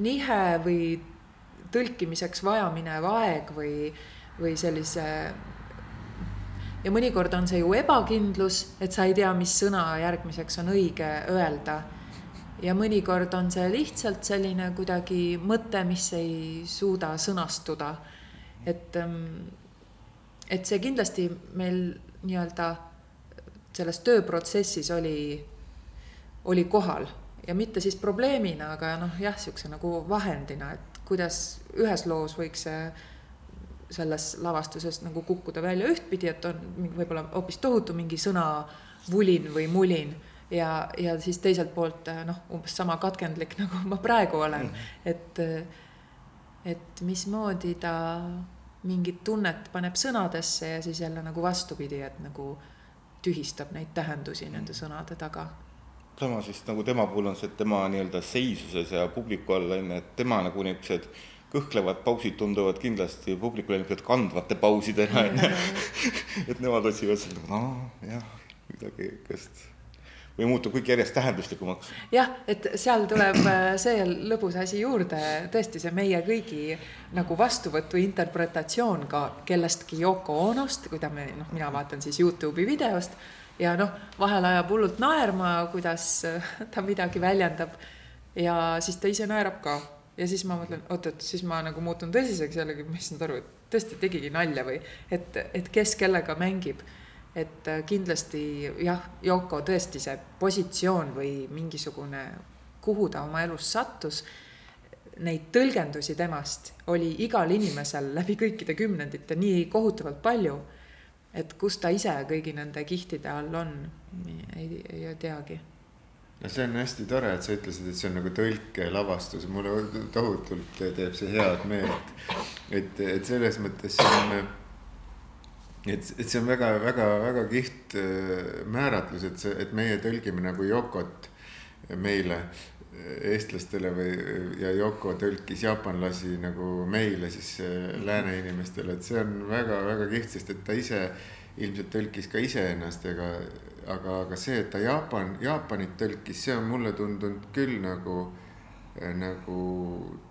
nihe või tõlkimiseks vajaminev aeg või, või sellise. ja mõnikord on see ju ebakindlus, et sa ei tea, mis sõna järgmiseks on õige öelda. ja mõnikord on see lihtsalt selline kuidagi mõte, mis ei suuda sõnastuda. et, et see kindlasti meil nii-öelda selles tööprotsessis oli, oli kohal. Ja mitte siis probleemina, aga noh, jah, niisuguse nagu vahendina, et kuidas ühes loos võiks see selles lavastuses nagu kukkuda välja ühtpidi, et on võib-olla hoopis tohutu mingi sõna vulin või mulin ja, ja siis teiselt poolt noh, umbes sama katkendlik, nagu ma praegu olen. -hmm. et, et mismoodi ta mingit tunnet paneb sõnadesse ja siis jälle nagu vastupidi, et nagu tühistab neid tähendusi nende sõnade taga. sama siis nagu tema puhul on see, et tema nii-öelda seisuses ja publiku all on ju, et tema nagu niisugused kõhklevad pausid tunduvad kindlasti publikule niisugused kandvate pausidena on ju. et nemad otsivad seda, no jah, midagi niisugust või muutub kõik järjest tähenduslikumaks. jah, et seal tuleb äh, see lõbus asi juurde, tõesti see meie kõigi nagu vastuvõtu interpretatsioon ka kellestki Yoko Onost, ta me, noh, mina vaatan siis Youtube'i videost ja noh, vahel ajab hullult naerma, kuidas äh, ta midagi väljendab. ja siis ta ise naerab ka ja siis ma mõtlen, oot-oot, siis ma nagu muutun tõsiseks jällegi, ma ei saanud aru, et tõesti tegigi nalja või et, et kes kellega mängib et äh, kindlasti jah, Yoko tõesti see positsioon või mingisugune, kuhu ta oma elus sattus, neid tõlgendusi temast oli igal inimesel läbi kõikide kümnendite nii kohutavalt palju, et kus ta ise kõigi nende kihtide all on, ei, ei teagi no see on hästi tore, et sa ütlesid, et see on nagu tõlkelavastus, mulle tohutult teeb see head meelt. et, et selles mõttes see on et, et see on väga-väga-väga kiht äh, määratlus, et see, et meie tõlgime nagu Yokot meile, äh, eestlastele või, ja Yoko tõlkis jaapanlasi nagu meile siis äh, lääne inimestele, et see on väga-väga kiht, sest et ta ise ilmselt tõlkis ka iseennast, ega aga, aga see, et ta Jaapan, Jaapanit tõlkis, see on mulle tundunud küll nagu Äh, nagu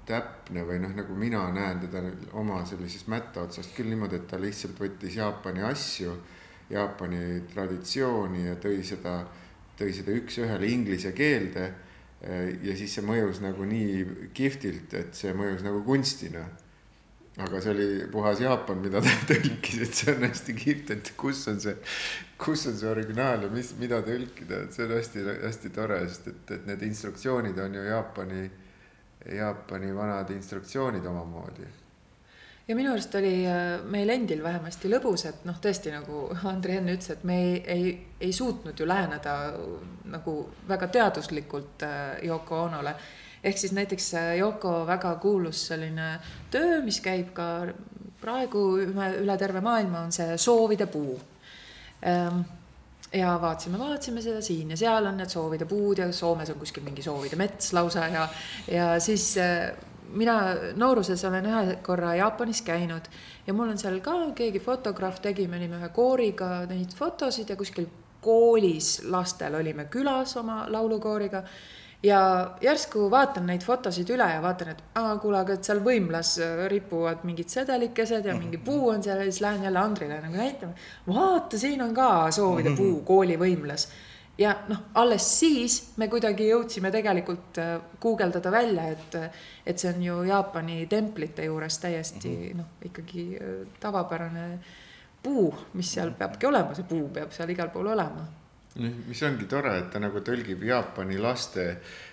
täpne või noh, nagu mina näen teda oma sellisest mätta otsast küll niimoodi, et ta lihtsalt võttis Jaapani asju, Jaapani traditsiooni ja tõi seda, tõi seda üks-ühele inglise keelde. Äh, ja siis see mõjus nagu nii kihvtilt, et see mõjus nagu kunstina. aga see oli puhas Jaapan, mida ta tõlkis, et see on hästi kihvt, et kus on see, kus on see originaal ja mis, mida tõlkida, et see on hästi-hästi tore, sest et, et need instruktsioonid on ju Jaapani, Jaapani vanad instruktsioonid omamoodi ja minu arust oli äh, meil endil vähemasti lõbus, et noh, tõesti nagu Andri enne ütles, et me ei, ei, ei suutnud ju läheneda nagu väga teaduslikult äh, Yoko Onole. ehk siis näiteks äh, Yoko väga kuulus selline töö, mis käib ka praegu üle, üle terve maailma, on see soovide puu ähm, ja vaatasime, vaatasime seda siin ja seal on need soovide puud ja Soomes on kuskil mingi soovide mets lausa ja, ja siis mina nooruses olen ühe korra Jaapanis käinud ja mul on seal ka keegi fotograaf tegi, me olime ühe kooriga neid fotosid ja kuskil koolis lastel olime külas oma laulukooriga. Ja järsku vaatan neid fotosid üle ja vaatan, et aa, kuule, aga et seal võimlas ripuvad mingid sedelikesed ja mingi puu on seal ja siis lähen jälle Andrile nagu näitama. vaata, siin on ka soovide puu kooli võimlas ja noh, alles siis me kuidagi jõudsime tegelikult äh, guugeldada välja, et, et see on ju Jaapani templite juures täiesti -hmm. noh, ikkagi äh, tavapärane puu, mis seal peabki olema, see puu peab seal igal pool olema. Mis ongi tore, et ta nagu tõlgib Jaapani laste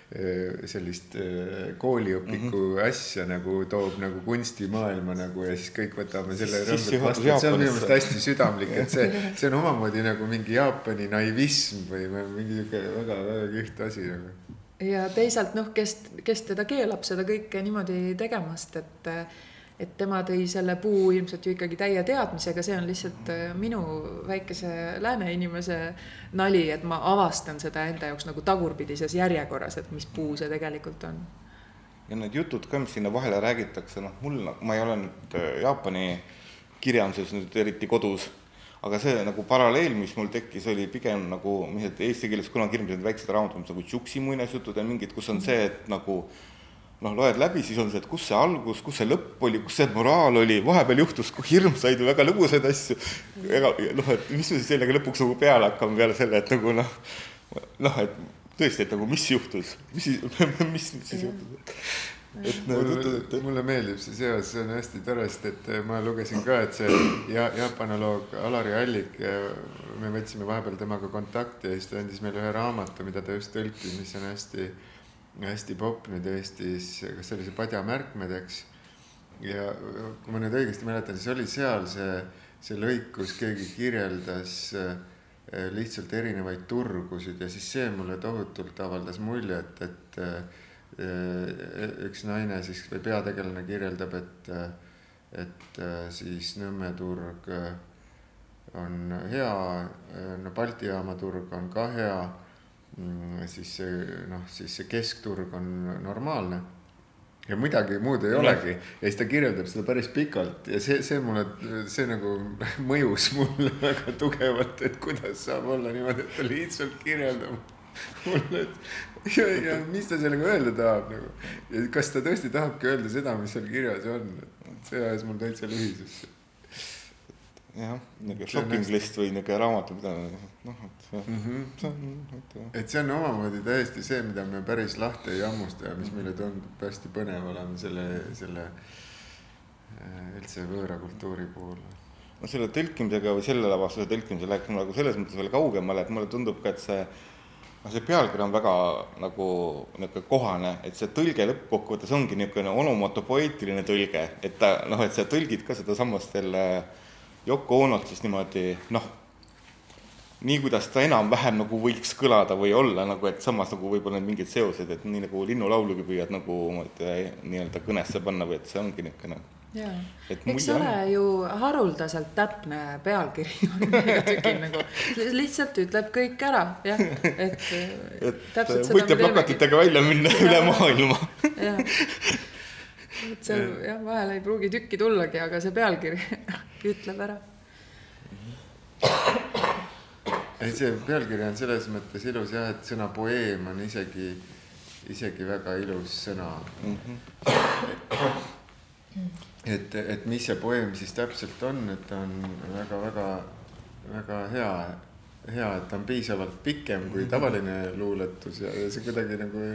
Äh, sellist äh, kooliõpiku mm -hmm. asja nagu toob nagu kunstimaailma nagu ja siis kõik võtame selle rõõmsalt vastu, et see on minu meelest hästi südamlik, et see, see on omamoodi nagu mingi Jaapani naivism või mingi sihuke väga-väga kihvt asi nagu. ja teisalt noh, kes, kes teda keelab seda kõike niimoodi tegemast, et et tema tõi selle puu ilmselt ju ikkagi täie teadmisega, see on lihtsalt äh, minu väikese lääne inimese nali, et ma avastan seda enda jaoks nagu tagurpidises järjekorras, et mis puu see tegelikult on. ja need jutud ka, mis sinna vahele räägitakse, noh, mul, ma ei ole nüüd äh, Jaapani kirjanduses nüüd eriti kodus, aga see nagu paralleel, mis mul tekkis, oli pigem nagu, mis need eesti keeles kunagi hirmsad väiksed raamatud nagu Tšuksi muinasjutud ja mingid, kus on see, et nagu noh, loed läbi, siis on see, et kus see algus, kus see lõpp oli, kus see moraal oli, vahepeal juhtus hirmsaid või väga lõbusaid asju. ega noh, et mis me siis sellega lõpuks nagu peale hakkame peale selle, et nagu noh, noh, et tõesti, et nagu mis juhtus, mis siis, mis siis juhtus? et nagu mulle, mulle meeldib see seos, see on hästi tore, sest et ma lugesin ka, et see ja jaapanoloog Alari Allik, me võtsime vahepeal temaga kontakti ja siis ta andis meile ühe raamatu, mida ta just tõlkis, mis on hästi hästi popp nüüd Eestis, kas see oli see Padja märkmed, eks. ja kui ma nüüd õigesti mäletan, siis oli seal see, see lõik, kus keegi kirjeldas äh, lihtsalt erinevaid turgusid ja siis see mulle tohutult avaldas muljet, et äh, üks naine siis või peategelane kirjeldab, et, et äh, siis Nõmme turg on hea, no Balti jaama turg on ka hea siis see noh, siis see keskturg on normaalne. Ja midagi muud ei olegi. Ja siis ta kirjeldab seda päris pikalt. Ja see, see mulle, see nagu mõjus mulle väga tugevalt, et kuidas saab olla niimoodi, et ta lihtsalt kirjeldab mulle, et ja, ja mis ta sellega öelda tahab nagu. ja kas ta tõesti tahabki öelda seda, mis seal kirjas on, et see ajas mul täitsa lühisusse jah, niisugune shopping list või niisugune raamatupidamine, noh, et see mm, -hmm. et see on omamoodi täiesti see, mida me päris lahti ei hammusta ja mis meile tundub hästi põnev olema selle, selle äh, üldse võõra kultuuri puhul. no selle tõlkimisega või selle lavastuse tõlkimisel läks nagu selles mõttes veel kaugemale, et mulle tundub ka, et see noh, see pealkiri on väga nagu niisugune kohane, et see tõlge lõppkokkuvõttes ongi niisugune onomatopoeetiline tõlge, et ta noh, et sa tõlgid ka sedasamast selle Yoko Onolt siis niimoodi noh, nii kuidas ta enam-vähem nagu võiks kõlada või olla nagu, et samas nagu võib-olla need mingid seosed, et nii nagu linnulaulugi püüad nagu nii-öelda kõnesse panna või et see ongi niisugune jaa, eks ole on. ju haruldaselt täpne pealkiri on tükil nagu, lihtsalt ütleb kõik ära, jah, et. et võite plakatitega välja minna ja, üle maailma. jah, et seal jah, vahel ei pruugi tükki tullagi, aga see pealkiri ütleb ära. Ei, see pealkiri on selles mõttes ilus jah, et sõna poeem on isegi, isegi väga ilus sõna mm. -hmm. et, et mis see poeem siis täpselt on, et ta on väga-väga-väga hea, hea, et ta on piisavalt pikem kui tavaline luuletus ja, ja see kuidagi nagu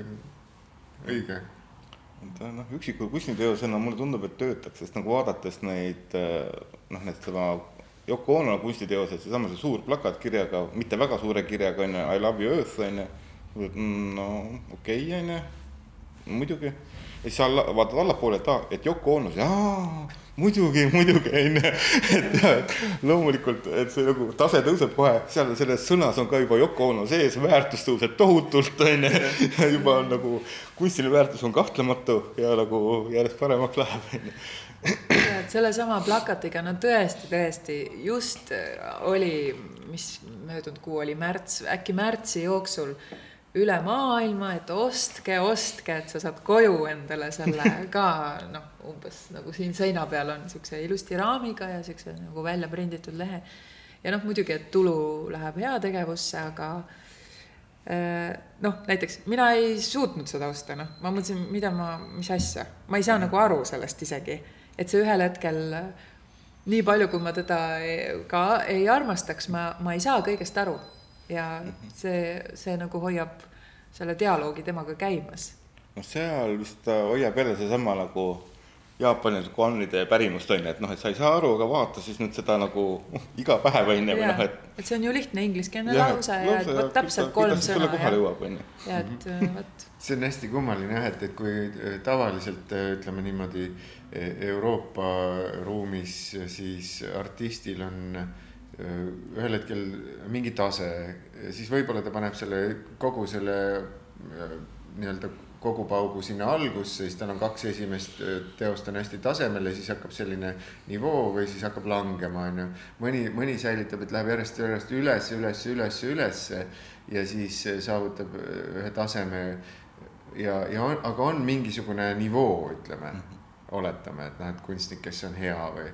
õige ta noh, üksiku kunstiteosena mulle tundub, et töötaks, sest nagu vaadates neid noh, need tema Yoko Ono kunstiteosed, seesama see suur plakat kirjaga, mitte väga suure kirjaga on ju, I love you earth on ju, no okei okay, on ju, muidugi. ja siis alla, vaatad allapoole, et aa, et Yoko Ono, aa, muidugi, muidugi on ju, et jah, et loomulikult, et see nagu tase tõuseb kohe, seal selles sõnas on ka juba Yoko Ono sees, väärtus tõuseb tohutult on ju, juba on nagu kunstiline väärtus on kahtlematu ja nagu järjest paremaks läheb on ju et sellesama plakatiga, no tõesti, tõesti, just oli, mis möödunud kuu oli märts, äkki märtsi jooksul üle maailma, et ostke, ostke, et sa saad koju endale selle ka noh, umbes nagu siin seina peal on siukse ilusti raamiga ja siukse nagu välja prinditud lehe. ja noh, muidugi, et tulu läheb heategevusse, aga äh, noh, näiteks mina ei suutnud seda osta, noh, ma mõtlesin, mida ma, mis asja, ma ei saa nagu aru sellest isegi, et see ühel hetkel nii palju, kui ma teda ka ei armastaks, ma, ma ei saa kõigest aru ja see, see nagu hoiab selle dialoogi temaga käimas. noh, seal vist hoiab jälle seesama nagu Jaapani koanide pärimust on ju, et noh, et sa ei saa aru, aga vaata siis nüüd seda nagu iga päev on ju, või noh, et. et see on ju lihtne ingliskeelne lause ja et vot täpselt kolm sõna. kohale jõuab, on ju. ja et äh, vot. see on hästi kummaline jah, et, et kui äh, tavaliselt äh, ütleme niimoodi Euroopa ruumis, siis artistil on ühel hetkel mingi tase, siis võib-olla ta paneb selle kogu selle nii-öelda kogupaugu sinna algusse, siis tal on kaks esimest teost on hästi tasemel ja siis hakkab selline nivoo või siis hakkab langema, on ju. mõni, mõni säilitab, et läheb järjest, järjest üles, üles, üles, ülesse ja siis saavutab ühe taseme ja, ja on, aga on mingisugune nivoo, ütleme, oletame, et noh, et kunstnik, kes on hea või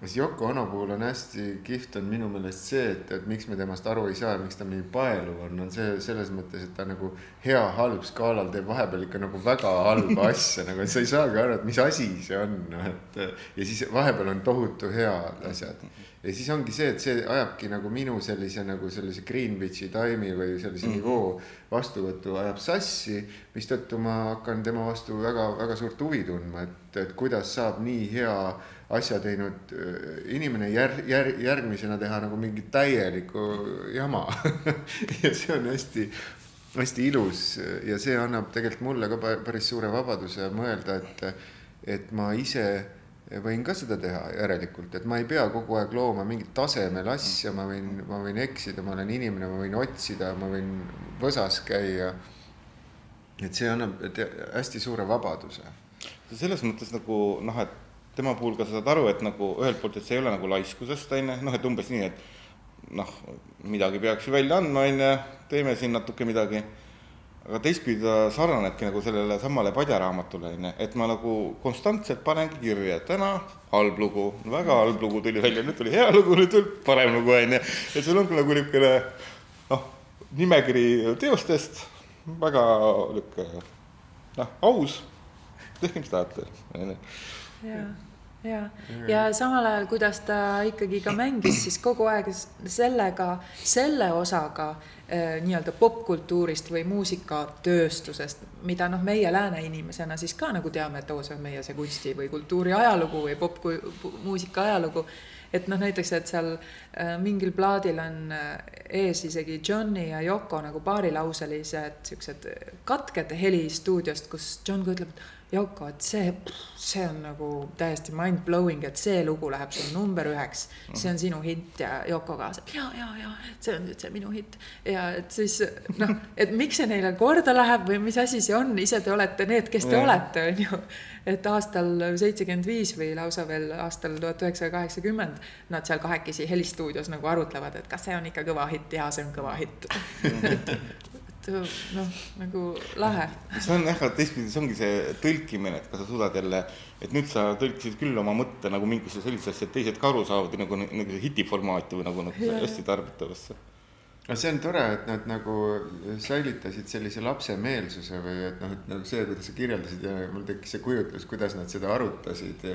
siis Yoko Ono puhul on hästi kihvt on minu meelest see, et, et miks me temast aru ei saa ja miks ta nii paeluv on, on see selles mõttes, et ta nagu hea-halb skaalal teeb vahepeal ikka nagu väga halba asja, nagu sa ei saagi aru, et mis asi see on, noh et. ja siis vahepeal on tohutu head asjad. ja siis ongi see, et see ajabki nagu minu sellise nagu sellise Greenwichi taimi või sellise mm -hmm. nivoo vastuvõtu ajab sassi. mistõttu ma hakkan tema vastu väga-väga suurt huvi tundma, et, et kuidas saab nii hea asja teinud äh, inimene jär-, jär-, järgmisena teha nagu mingit täielikku jama ja see on hästi, hästi ilus ja see annab tegelikult mulle ka päris suure vabaduse mõelda, et, et ma ise võin ka seda teha järelikult, et ma ei pea kogu aeg looma mingit tasemel asja, ma võin, ma võin eksida, ma olen inimene, ma võin otsida, ma võin võsas käia. et see annab hästi suure vabaduse. selles mõttes nagu noh, et tema puhul ka sa saad aru, et nagu ühelt poolt, et see ei ole nagu laiskusest, on ju, noh, et umbes nii, et noh, midagi peaks ju välja andma, on ju, teeme siin natuke midagi, aga teistpidi ta sarnanebki nagu sellele samale padjaraamatule, on ju, et ma nagu konstantselt panengi kirja, täna halb lugu, väga halb lugu tuli välja, nüüd tuli hea lugu, nüüd tuleb parem lugu, on ju, et sul ongi nagu niisugune noh, nimekiri teostest, väga niisugune noh, aus, tehke, mis tahate, on ju. Ja, ja samal ajal, kuidas ta ikkagi ka mängis siis kogu aeg sellega, selle osaga äh, nii-öelda popkultuurist või muusikatööstusest, mida noh, meie lääne inimesena siis ka nagu teame, et oo, see on meie see kunsti või kultuuri ajalugu või popmuusika ajalugu. et noh, näiteks, et seal äh, mingil plaadil on äh, ees isegi Johni ja Yoko nagu paarilauselised siuksed katked heli stuudiost, kus John ka ütleb, et Yoko, et see, see on nagu täiesti mind-blowing, et see lugu läheb sul number üheks, see on sinu hitt ja Yoko kaasa, ja, ja, ja see on nüüd see minu hitt. ja et siis noh, et miks see neile korda läheb või mis asi see on, ise te olete need, kes te ja. olete, on ju. et aastal seitsekümmend viis või lausa veel aastal tuhat üheksasada kaheksakümmend nad seal kahekesi helistuudios nagu arutlevad, et kas see on ikka kõva hitt, jaa, see on kõva hitt noh, nagu lahe. see on jah, teistpidi see ongi see tõlkimine, et kas sa suudad jälle, et nüüd sa tõlkisid küll oma mõtte nagu mingisse sellisesse et teised ka aru saavad nagu, nagu hiti formaati või nagu, nagu hästi tarbitavasse no see on tore, et nad nagu säilitasid sellise lapsemeelsuse või et noh, et nagu see, kuidas sa kirjeldasid ja mul tekkis see kujutlus, kuidas nad seda arutasid.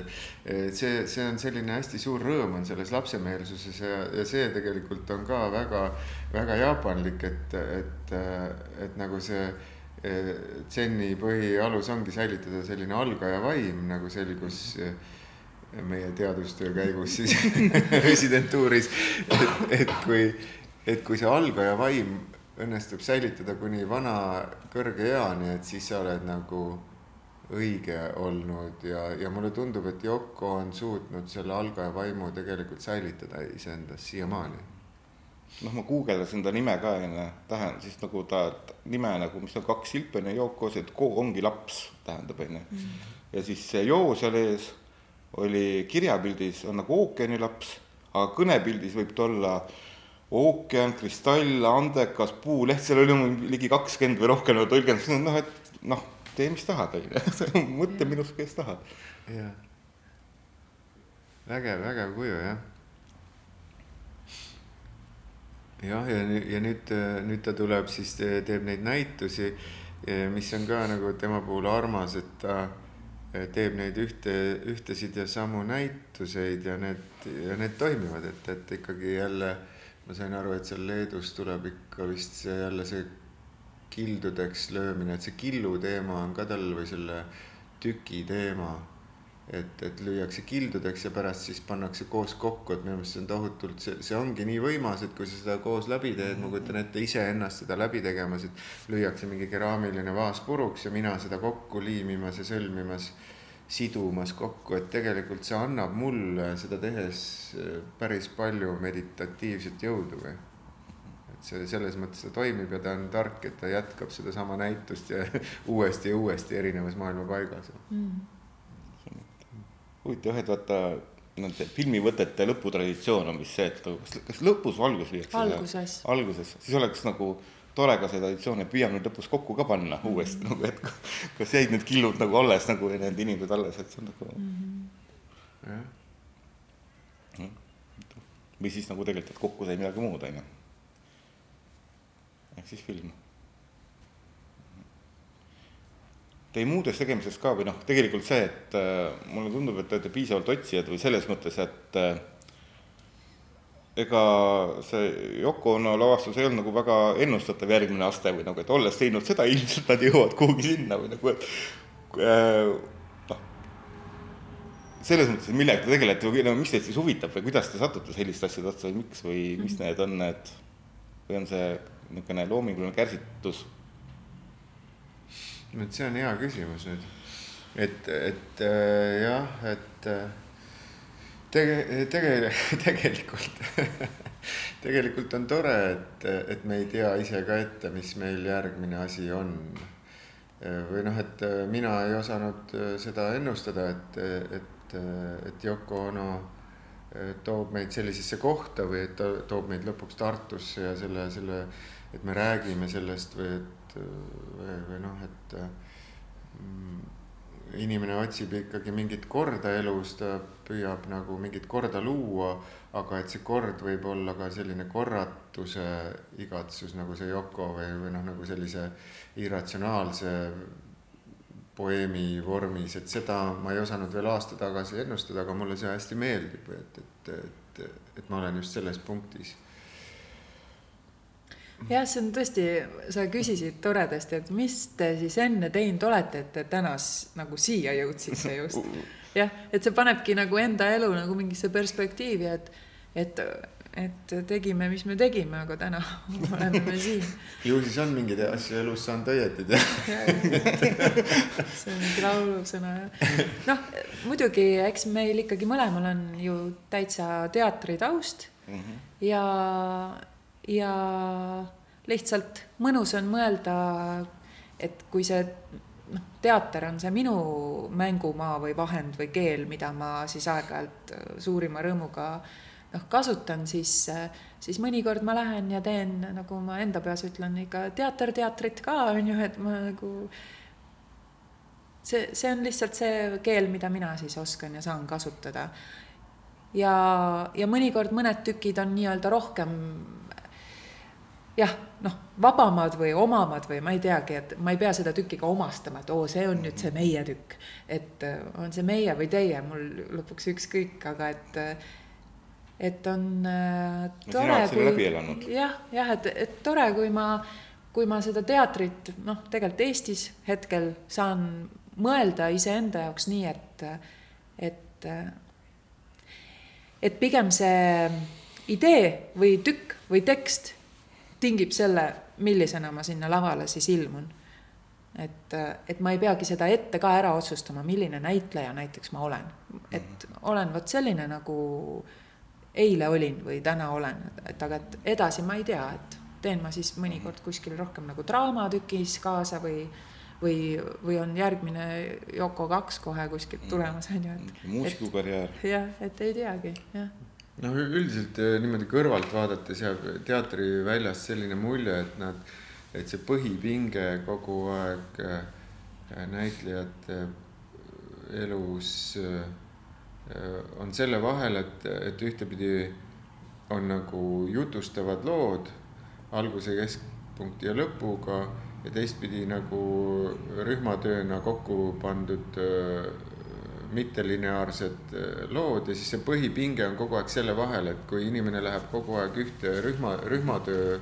et see, see on selline hästi suur rõõm on selles lapsemeelsuses ja, ja see tegelikult on ka väga, väga jaapanlik, et, et, et nagu see Zen'i põhialus ongi säilitada selline algaja vaim, nagu selgus meie teadustöö käigus siis residentuuris, et, et kui, et kui see algaja vaim õnnestub säilitada kuni vana kõrge eani, et siis sa oled nagu õige olnud ja, ja mulle tundub, et Yoko on suutnud selle algaja vaimu tegelikult säilitada iseendas siiamaani noh, ma guugeldasin ta nime ka enne, tähendab siis nagu ta nime nagu, mis on kaks silpi on ju Yokos, et ko ongi laps, tähendab onju mm. ja siis see joo seal ees oli kirjapildis on nagu ookeanilaps, aga kõnepildis võib ta olla ookean, kristall, andekas, puuleht, seal oli ligi kakskümmend või rohkem nagu tõlgendust, noh et noh, tee mis tahad onju, mõtle minust, kes tahad. jah, vägev, vägev kuju jah. Jah, ja, ja nüüd, nüüd ta tuleb siis teeb neid näitusi, mis on ka nagu tema puhul armas, et ta teeb neid ühte, ühtesid ja samu näituseid ja need, ja need toimivad, et, et ikkagi jälle ma sain aru, et seal Leedus tuleb ikka vist see jälle see kildudeks löömine, et see killu teema on ka tal või selle tüki teema. Et, et lüüakse kildudeks ja pärast siis pannakse koos kokku, et minu meelest see on tohutult, see, see ongi nii võimas, et kui sa seda koos läbi teed, ma kujutan ette iseennast seda läbi tegemas, et lüüakse mingi keraamiline vaas puruks ja mina seda kokku liimimas ja sõlmimas, sidumas kokku, et tegelikult see annab mulle seda tehes äh, päris palju meditatiivset jõudu või et see selles mõttes ta toimib ja ta on tark, et ta jätkab sedasama näitust ja uuesti ja uuesti erinevas maailma paigas mm. Huvitav jah, et vaata nende filmivõtete lõputraditsioon on vist see, et kas, kas lõpus või alguses lüüakse alguses, alguses, siis oleks nagu tore ka see traditsioon, et püüame nüüd lõpus kokku ka panna uuesti nagu, et kas jäid need killud nagu alles nagu ja need inimesed alles, et see on nagu mm. -hmm. jah. või siis nagu tegelikult, et kokku sai midagi muud, onju. ehk siis film teie muudes tegemises ka või noh, tegelikult see, et äh, mulle tundub, et te olete piisavalt otsijad või selles mõttes, et äh, ega see Yoko Ono lavastus ei olnud nagu väga ennustatav järgmine aste või nagu, et olles teinud seda, ilmselt nad jõuavad kuhugi sinna või nagu, et äh, noh, selles mõttes, et millega te tegelete või no mis teid siis huvitab või kuidas te satute selliste asjade otsa või miks või mis need on need, või on see niisugune loominguline kärsitus et see on hea küsimus nüüd. et, et äh, jah, et äh, tege-, tege-, tegelikult tegelikult on tore, et, et me ei tea ise ka ette, mis meil järgmine asi on. või noh, et mina ei osanud seda ennustada, et, et, et Yoko Ono toob meid sellisesse kohta või et ta toob meid lõpuks Tartusse ja selle, selle, et me räägime sellest või et või, või noh, et mm, inimene otsib ikkagi mingit korda elus, ta püüab nagu mingit korda luua, aga et see kord võib olla ka selline korratuse igatsus, nagu see Yoko või, või noh, nagu sellise irratsionaalse poeemi vormis, et seda ma ei osanud veel aasta tagasi ennustada, aga mulle see hästi meeldib, et, et, et, et ma olen just selles punktis jah, see on tõesti, sa küsisid toredasti, et mis te siis enne teinud olete, et te täna nagu siia jõudsite just. jah, et see panebki nagu enda elu nagu mingisse perspektiivi, et, et, et tegime, mis me tegime, aga täna oleme me siin. ju siis on mingeid asju elus saanud õieti teha. see on mingi laulusõna jah. noh, muidugi, eks meil ikkagi mõlemal on ju täitsa teatritaust mm -hmm. ja ja lihtsalt mõnus on mõelda, et kui see noh, teater on see minu mängumaa või vahend või keel, mida ma siis aeg-ajalt suurima rõõmuga noh, kasutan, siis, siis mõnikord ma lähen ja teen, nagu ma enda peas ütlen, ikka teater teatrit ka on ju, et ma nagu see, see on lihtsalt see keel, mida mina siis oskan ja saan kasutada. ja, ja mõnikord mõned tükid on nii-öelda rohkem jah, noh, vabamad või omamad või ma ei teagi, et ma ei pea seda tükki ka omastama, et oo, see on nüüd see meie tükk. et äh, on see meie või teie, mul lõpuks ükskõik, aga et, et on äh, tore. kui jah, jah, et, et tore, kui ma kui ma seda teatrit, noh, tegelikult Eestis hetkel saan mõelda iseenda jaoks nii, et, et, et pigem see idee või tükk või tekst tingib selle, millisena ma sinna lavale siis ilmun. et, et ma ei peagi seda ette ka ära otsustama, milline näitleja näiteks ma olen. et olen vot selline, nagu eile olin või täna olen, et aga et edasi ma ei tea, et teen ma siis mõnikord kuskil rohkem nagu draamatükis kaasa või, või, või on järgmine Yoko kaks kohe kuskilt tulemas, on ju, et. muusikukarjäär. jah, et ei teagi, jah noh, üldiselt eh, niimoodi kõrvalt vaadates jääb teatriväljast selline mulje, et nad, et see põhipinge kogu aeg eh, näitlejate elus eh, on selle vahel, et, et ühtepidi on nagu jutustavad lood alguse, keskpunkti ja lõpuga ja teistpidi nagu rühmatööna kokku pandud mittelineaarsed lood ja siis see põhipinge on kogu aeg selle vahel, et kui inimene läheb kogu aeg ühte rühma, rühmatöö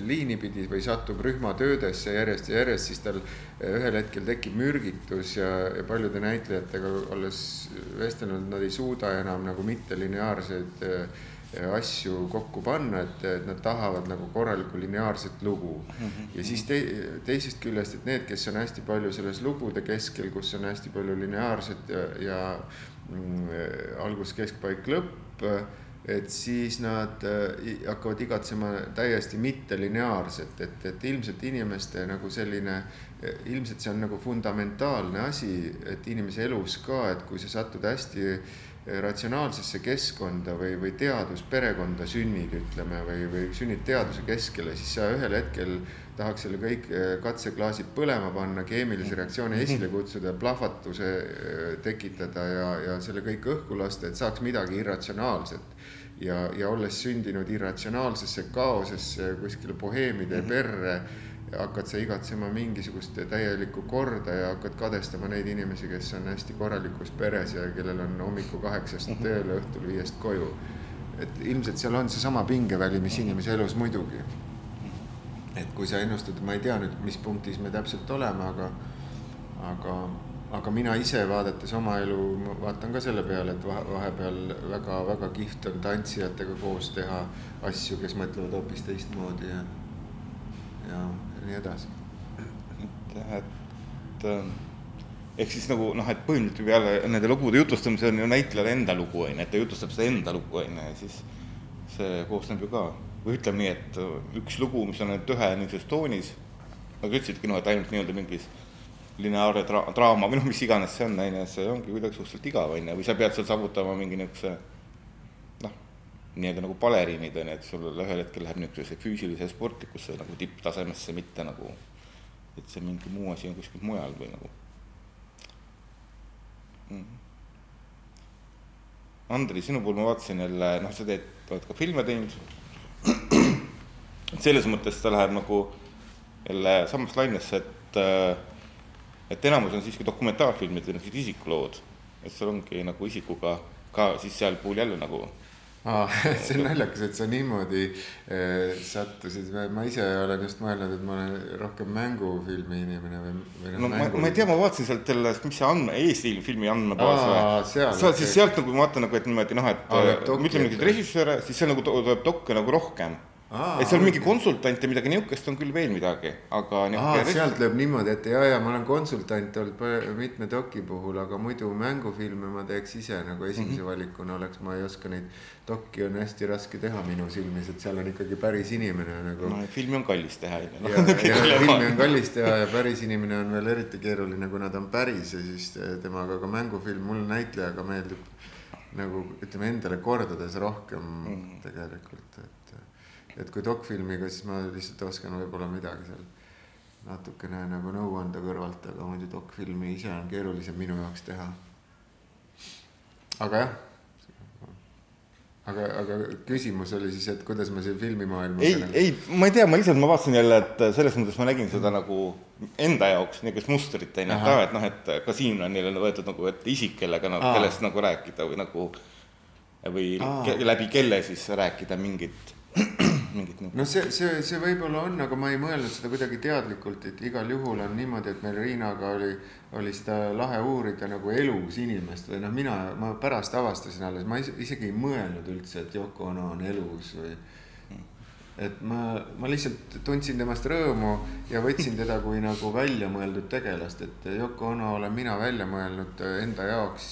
liini pidi või satub rühmatöödesse järjest ja järjest, siis tal ühel hetkel tekib mürgitus ja, ja paljude näitlejatega olles vestelnud, nad ei suuda enam nagu mittelineaarseid äh, asju kokku panna, et, et nad tahavad nagu korralikku lineaarset lugu mm. -hmm. ja siis te, teisest küljest, et need, kes on hästi palju selles lugude keskel, kus on hästi palju lineaarset ja, ja mm, algus, keskpaik, lõpp, et siis nad äh, hakkavad igatsema täiesti mittelineaarset, et, et ilmselt inimeste nagu selline, ilmselt see on nagu fundamentaalne asi, et inimese elus ka, et kui sa satud hästi ratsionaalsesse keskkonda või, või teadusperekonda sünnid, ütleme, või, või sünnid teaduse keskele, siis sa ühel hetkel tahaks selle kõik eh, katseklaasid põlema panna, keemilise reaktsiooni esile kutsuda, plahvatuse eh, tekitada ja, ja selle kõik õhku lasta, et saaks midagi irratsionaalset. ja, ja olles sündinud irratsionaalsesse kaosesse kuskile boheemide perre hakkad sa igatsema mingisugust täielikku korda ja hakkad kadestama neid inimesi, kes on hästi korralikus peres ja kellel on hommikul kaheksast mhm. tööle, õhtul viiest koju. et ilmselt seal on seesama pingeväli, mis inimese elus muidugi. et kui sa ennustad, ma ei tea nüüd, mis punktis me täpselt oleme, aga, aga, aga mina ise vaadates oma elu, ma vaatan ka selle peale, et vahepeal väga-väga kihvt on tantsijatega koos teha asju, kes mõtlevad hoopis teistmoodi ja, ja ja nii edasi. et jah, et äh, ehk siis nagu noh, et põhimõtteliselt peale nende lugude jutustamise on ju näitlejal enda lugu, on ju, et ta jutustab seda enda lugu, on ju, ja siis see koosneb ju ka, või ütleme nii, et üks lugu, mis on ainult ühe niisuguses toonis, nagu ütlesidki, noh, et ainult nii-öelda mingis lineaarne dra-, draama või noh, mis iganes see on, on ju, see ongi kuidagi suhteliselt igav, on ju, või sa pead seal saavutama mingi niisuguse nii-öelda nagu baleriinid on ju, et sul ühel hetkel läheb niisugusesse füüsilise sportlikusse nagu tipptasemesse, mitte nagu, et see mingi muu asi on kuskil mujal või nagu mm. -hmm. Andri, sinu puhul ma vaatasin jälle, noh, sa teed, oled ka filme teinud. selles mõttes ta läheb nagu jälle samasse lainesse, et, et enamus on siiski dokumentaalfilmid või niisugused isikulood, et seal ongi nagu isikuga ka siis seal puhul jälle nagu aa, see on naljakas, et sa niimoodi äh, sattusid, ma ise olen just mõelnud, et ma olen rohkem mängufilmi inimene või, või noh. no ma, ma ei tea, ma vaatasin sealt jälle, mis see andme, Eesti filmi andmebaas või? seal, siis sealt nagu ma vaatan nagu, et niimoodi noh, et ütleme niisuguseid režissööre, siis seal nagu tuleb dokke nagu rohkem Aa, et seal mingi konsultante, midagi niisugust on küll veel midagi, aga. sealt lööb niimoodi, et ja, ja ma olen konsultant olnud mitme doki puhul, aga muidu mängufilme ma teeks ise nagu esimese mm -hmm. valikuna oleks, ma ei oska neid. dokki on hästi raske teha minu silmis, et seal on ikkagi päris inimene nagu. no filmi on kallis teha. ja, ja filmi on kallis teha ja päris inimene on veel eriti keeruline, kuna ta on päris ja siis temaga ka mängufilm, mulle näitlejaga meeldib nagu ütleme endale kordades rohkem mm -hmm. tegelikult, et et kui dokfilmiga, siis ma lihtsalt oskan võib-olla midagi seal natukene nagu nõu anda kõrvalt, aga muidu dokfilmi ise on keerulisem minu jaoks teha. aga jah, aga, aga küsimus oli siis, et kuidas ma siin filmimaailma ei, ei, ma ei tea, ma lihtsalt, ma vaatasin jälle, et selles mõttes ma nägin seda nagu enda jaoks niisugust mustrit, on ju, et aa, et noh, et ka siin on neile võetud nagu ette isik, kellega nagu, kellest nagu rääkida või nagu või Aa. läbi kelle siis rääkida mingit mingit nagu no see, see, see võib-olla on, aga ma ei mõelnud seda kuidagi teadlikult, et igal juhul on niimoodi, et meil Riinaga oli, oli seda lahe uurida nagu elus inimest või noh, mina, ma pärast avastasin alles, ma is- isegi ei mõelnud üldse, et Yoko Ono on elus või. Et ma, ma lihtsalt tundsin temast rõõmu ja võtsin teda kui nagu väljamõeldud tegelast, et Yoko Ono olen mina välja mõelnud enda jaoks,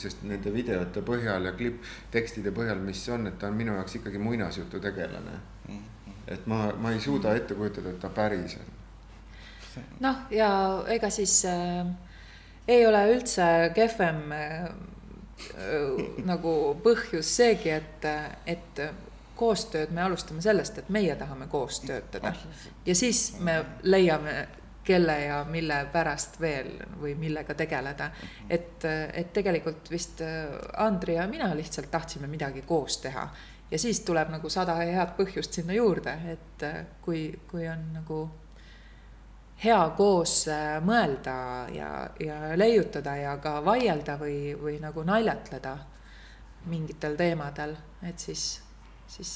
sest nende videote põhjal ja klipp, tekstide põhjal, mis on, et ta on minu jaoks ikkagi muinasjutu tegelane et ma, ma ei suuda ette kujutada, et ta päris on. noh, ja ega siis äh, ei ole üldse kehvem äh, äh, nagu põhjus seegi, et, et koostööd me alustame sellest, et meie tahame koos töötada. Ja siis me leiame, kelle ja mille pärast veel või millega tegeleda. et, et tegelikult vist äh, Andri ja mina lihtsalt tahtsime midagi koos teha. Ja siis tuleb nagu sada head põhjust sinna juurde, et äh, kui, kui on nagu hea koos äh, mõelda ja, ja leiutada ja ka vaielda või, või nagu naljatleda mingitel teemadel, et siis, siis,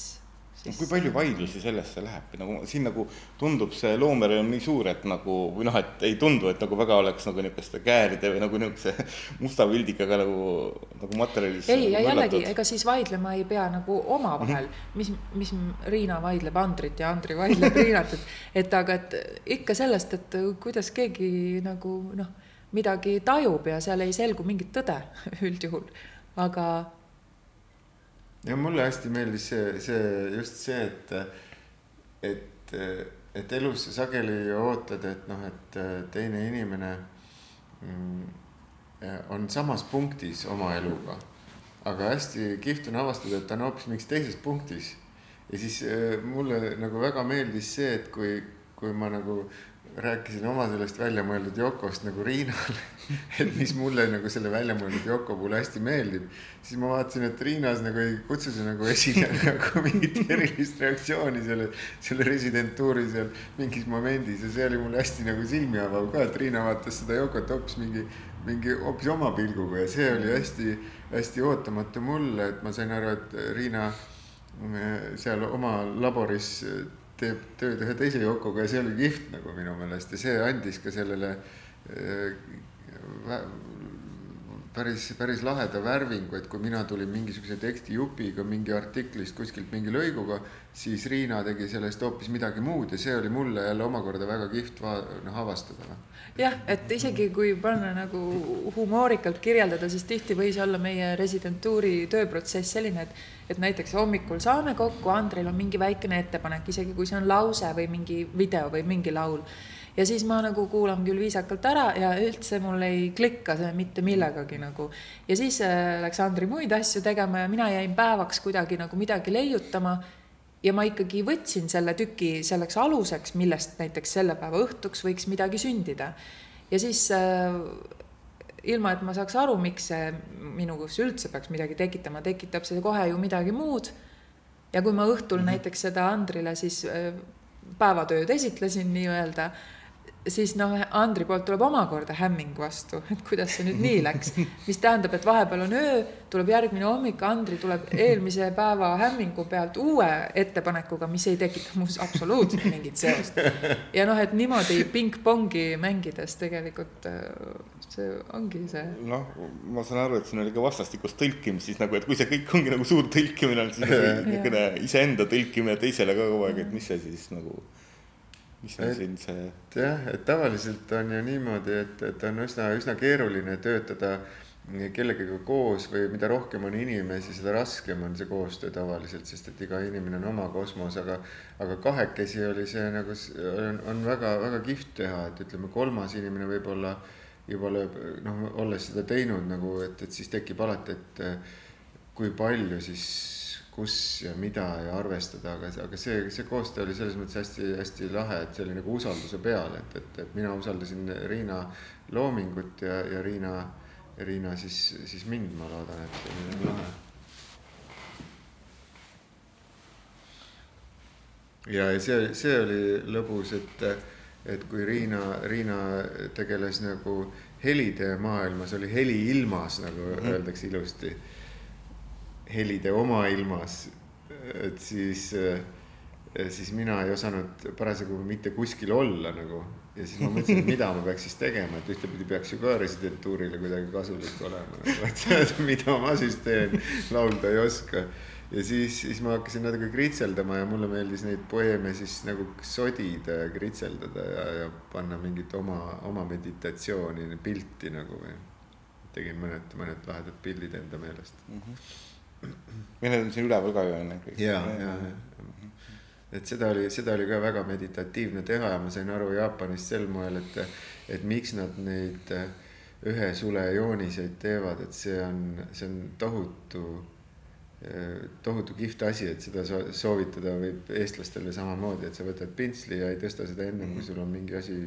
siis. kui palju vaidlusi sellesse läheb, nagu siin nagu tundub see loomerõõm nii suur, et nagu või noh, et ei tundu, et nagu väga oleks nagu niisuguste kääride või nagu niisuguse musta pildikaga nagu, nagu materjalis. ei, ja jällegi, ega siis vaidlema ei pea nagu omavahel mm, -hmm. mis, mis Riina vaidleb Andrit ja Andri vaidleb Riinat, et, et aga et ikka sellest, et kuidas keegi nagu noh, midagi tajub ja seal ei selgu mingit tõde üldjuhul, aga ja mulle hästi meeldis see, see just see, et, et, et elus sa sageli ootad, et noh, et teine inimene mm, on samas punktis oma eluga. aga hästi kihvt on avastada, et ta on hoopis mingis teises punktis. ja siis mulle nagu väga meeldis see, et kui, kui ma nagu rääkisin oma sellest väljamõeldud Yokost nagu Riinale, et mis mulle nagu selle väljamõeldud Yoko puhul hästi meeldib, siis ma vaatasin, et Riinas nagu ei kutsu see nagu esile nagu mingit erilist reaktsiooni selle, selle residentuuri seal mingis momendis ja see oli mulle hästi nagu silmi avav ka, et Riina vaatas seda Yokot hoopis mingi, mingi hoopis oma pilguga ja see oli hästi-hästi ootamatu mulle, et ma sain aru, et Riina seal oma laboris teeb tööd ühe teise Yokoga ja see oli kihvt nagu minu meelest ja see andis ka sellele äh, päris, päris laheda värvingu, et kui mina tulin mingisuguse tekstijupiga mingi artiklist kuskilt mingi lõiguga, siis Riina tegi sellest hoopis midagi muud ja see oli mulle jälle omakorda väga kihvt noh avastada. jah, et isegi kui panna nagu humoorikalt kirjeldada, siis tihti võis olla meie residentuuri tööprotsess selline, et et näiteks hommikul saame kokku, Andril on mingi väikene ettepanek, isegi kui see on lause või mingi video või mingi laul ja siis ma nagu kuulan küll viisakalt ära ja üldse mul ei klikka see mitte millegagi nagu. ja siis äh, läks Andri muid asju tegema ja mina jäin päevaks kuidagi nagu midagi leiutama. ja ma ikkagi võtsin selle tüki selleks aluseks, millest näiteks selle päeva õhtuks võiks midagi sündida. ja siis äh, ilma, et ma saaks aru, miks see minugus üldse peaks midagi tekitama, tekitab see kohe ju midagi muud. ja kui ma õhtul mm -hmm. näiteks seda Andrile siis äh, päevatööd esitlesin nii-öelda siis noh, Andri poolt tuleb omakorda hämming vastu, et kuidas see nüüd nii läks, mis tähendab, et vahepeal on öö, tuleb järgmine hommik, Andri tuleb eelmise päeva hämmingu pealt uue ettepanekuga, mis ei tekita muus absoluutselt mingit seost. ja noh, et niimoodi pingpongi mängides tegelikult äh, see ongi see. noh, ma saan aru, et siin oli ka vastastikust tõlkimist siis nagu, et kui see kõik ongi nagu suur tõlkimine, siis niisugune iseenda tõlkimine teisele ka kogu aeg, et mis see siis nagu mis on siin see? jah, et tavaliselt on ju niimoodi, et, et on üsna, üsna keeruline töötada kellegagi koos või mida rohkem on inimesi, seda raskem on see koostöö tavaliselt, sest et iga inimene on oma kosmos, aga, aga kahekesi oli see nagu, on, on väga-väga kihvt teha, et ütleme, kolmas inimene võib-olla juba lööb, noh, olles seda teinud nagu, et, et siis tekib alati, et kui palju siis kus ja mida ja arvestada, aga, aga see, see koostöö oli selles mõttes hästi-hästi lahe, et see oli nagu usalduse peal, et, et, et mina usaldasin Riina loomingut ja, ja Riina, Riina siis, siis mind, ma loodan, et see oli nagu lahe. ja, ja see, see oli lõbus, et, et kui Riina, Riina tegeles nagu helide maailmas, oli heli ilmas, nagu mm -hmm. öeldakse ilusti helide omailmas et siis, siis mina ei osanud parasjagu mitte kuskil olla nagu. ja siis ma mõtlesin, et mida ma peaks siis tegema, et ühtepidi peaks ju ka residentuurile kuidagi kasulik olema nagu,. et mida ma siis teen, laulda ei oska ja siis, siis ma hakkasin natuke kritseldama ja mulle meeldis neid poeeme siis nagu sodida ja kritseldada ja, ja panna mingit oma, oma meditatsiooni, pilti nagu või. tegin mõned, mõned lahedad pildid enda meelest mm. -hmm. Ja need on siin üleval ka ju on ju. ja, ja, ja et seda oli, seda oli ka väga meditatiivne teha ja ma sain aru Jaapanist sel moel, et, et miks nad neid ühe sule jooniseid teevad, et see on, see on tohutu tohutu kihvt asi, et seda soovitada võib eestlastele samamoodi, et sa võtad pintsli ja ei tõsta seda ennem, kui sul on mingi asi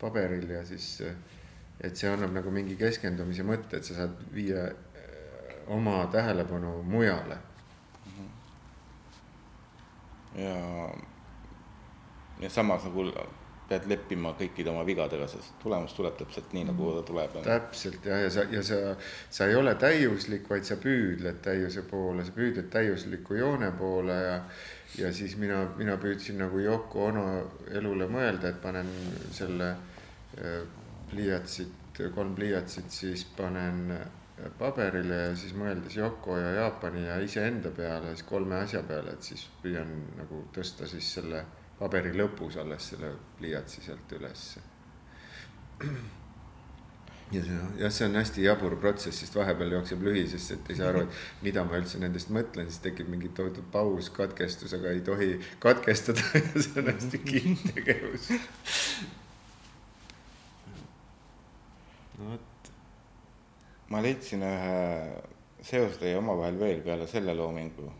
paberil ja siis. et see annab nagu mingi keskendumise mõtte, et sa saad viia oma tähelepanu mujale. ja, ja samas nagu pead leppima kõikide oma vigadega, sest tulemus tuleb täpselt nii, nagu ta tuleb. täpselt jah, ja sa, ja sa, sa ei ole täiuslik, vaid sa püüdled täiuse poole, sa püüdled täiusliku joone poole ja ja siis mina, mina püüdsin nagu Yoko Ono elule mõelda, et panen selle äh, pliiatsit, kolm pliiatsit, siis panen paberile ja siis mõeldes Yoko ja Jaapani ja iseenda peale, siis kolme asja peale, et siis püüan nagu tõsta siis selle paberi lõpus alles selle pliiatsi sealt ülesse. ja see, jah, see on hästi jabur protsess, sest vahepeal jookseb lühi, sest et ei saa aru, et mida ma üldse nendest mõtlen, siis tekib mingi tohutu paus, katkestus, aga ei tohi katkestada see on hästi kihvt tegevus. no vot. Ma leidsin ühe seose teie omavahel veel peale selle loomingu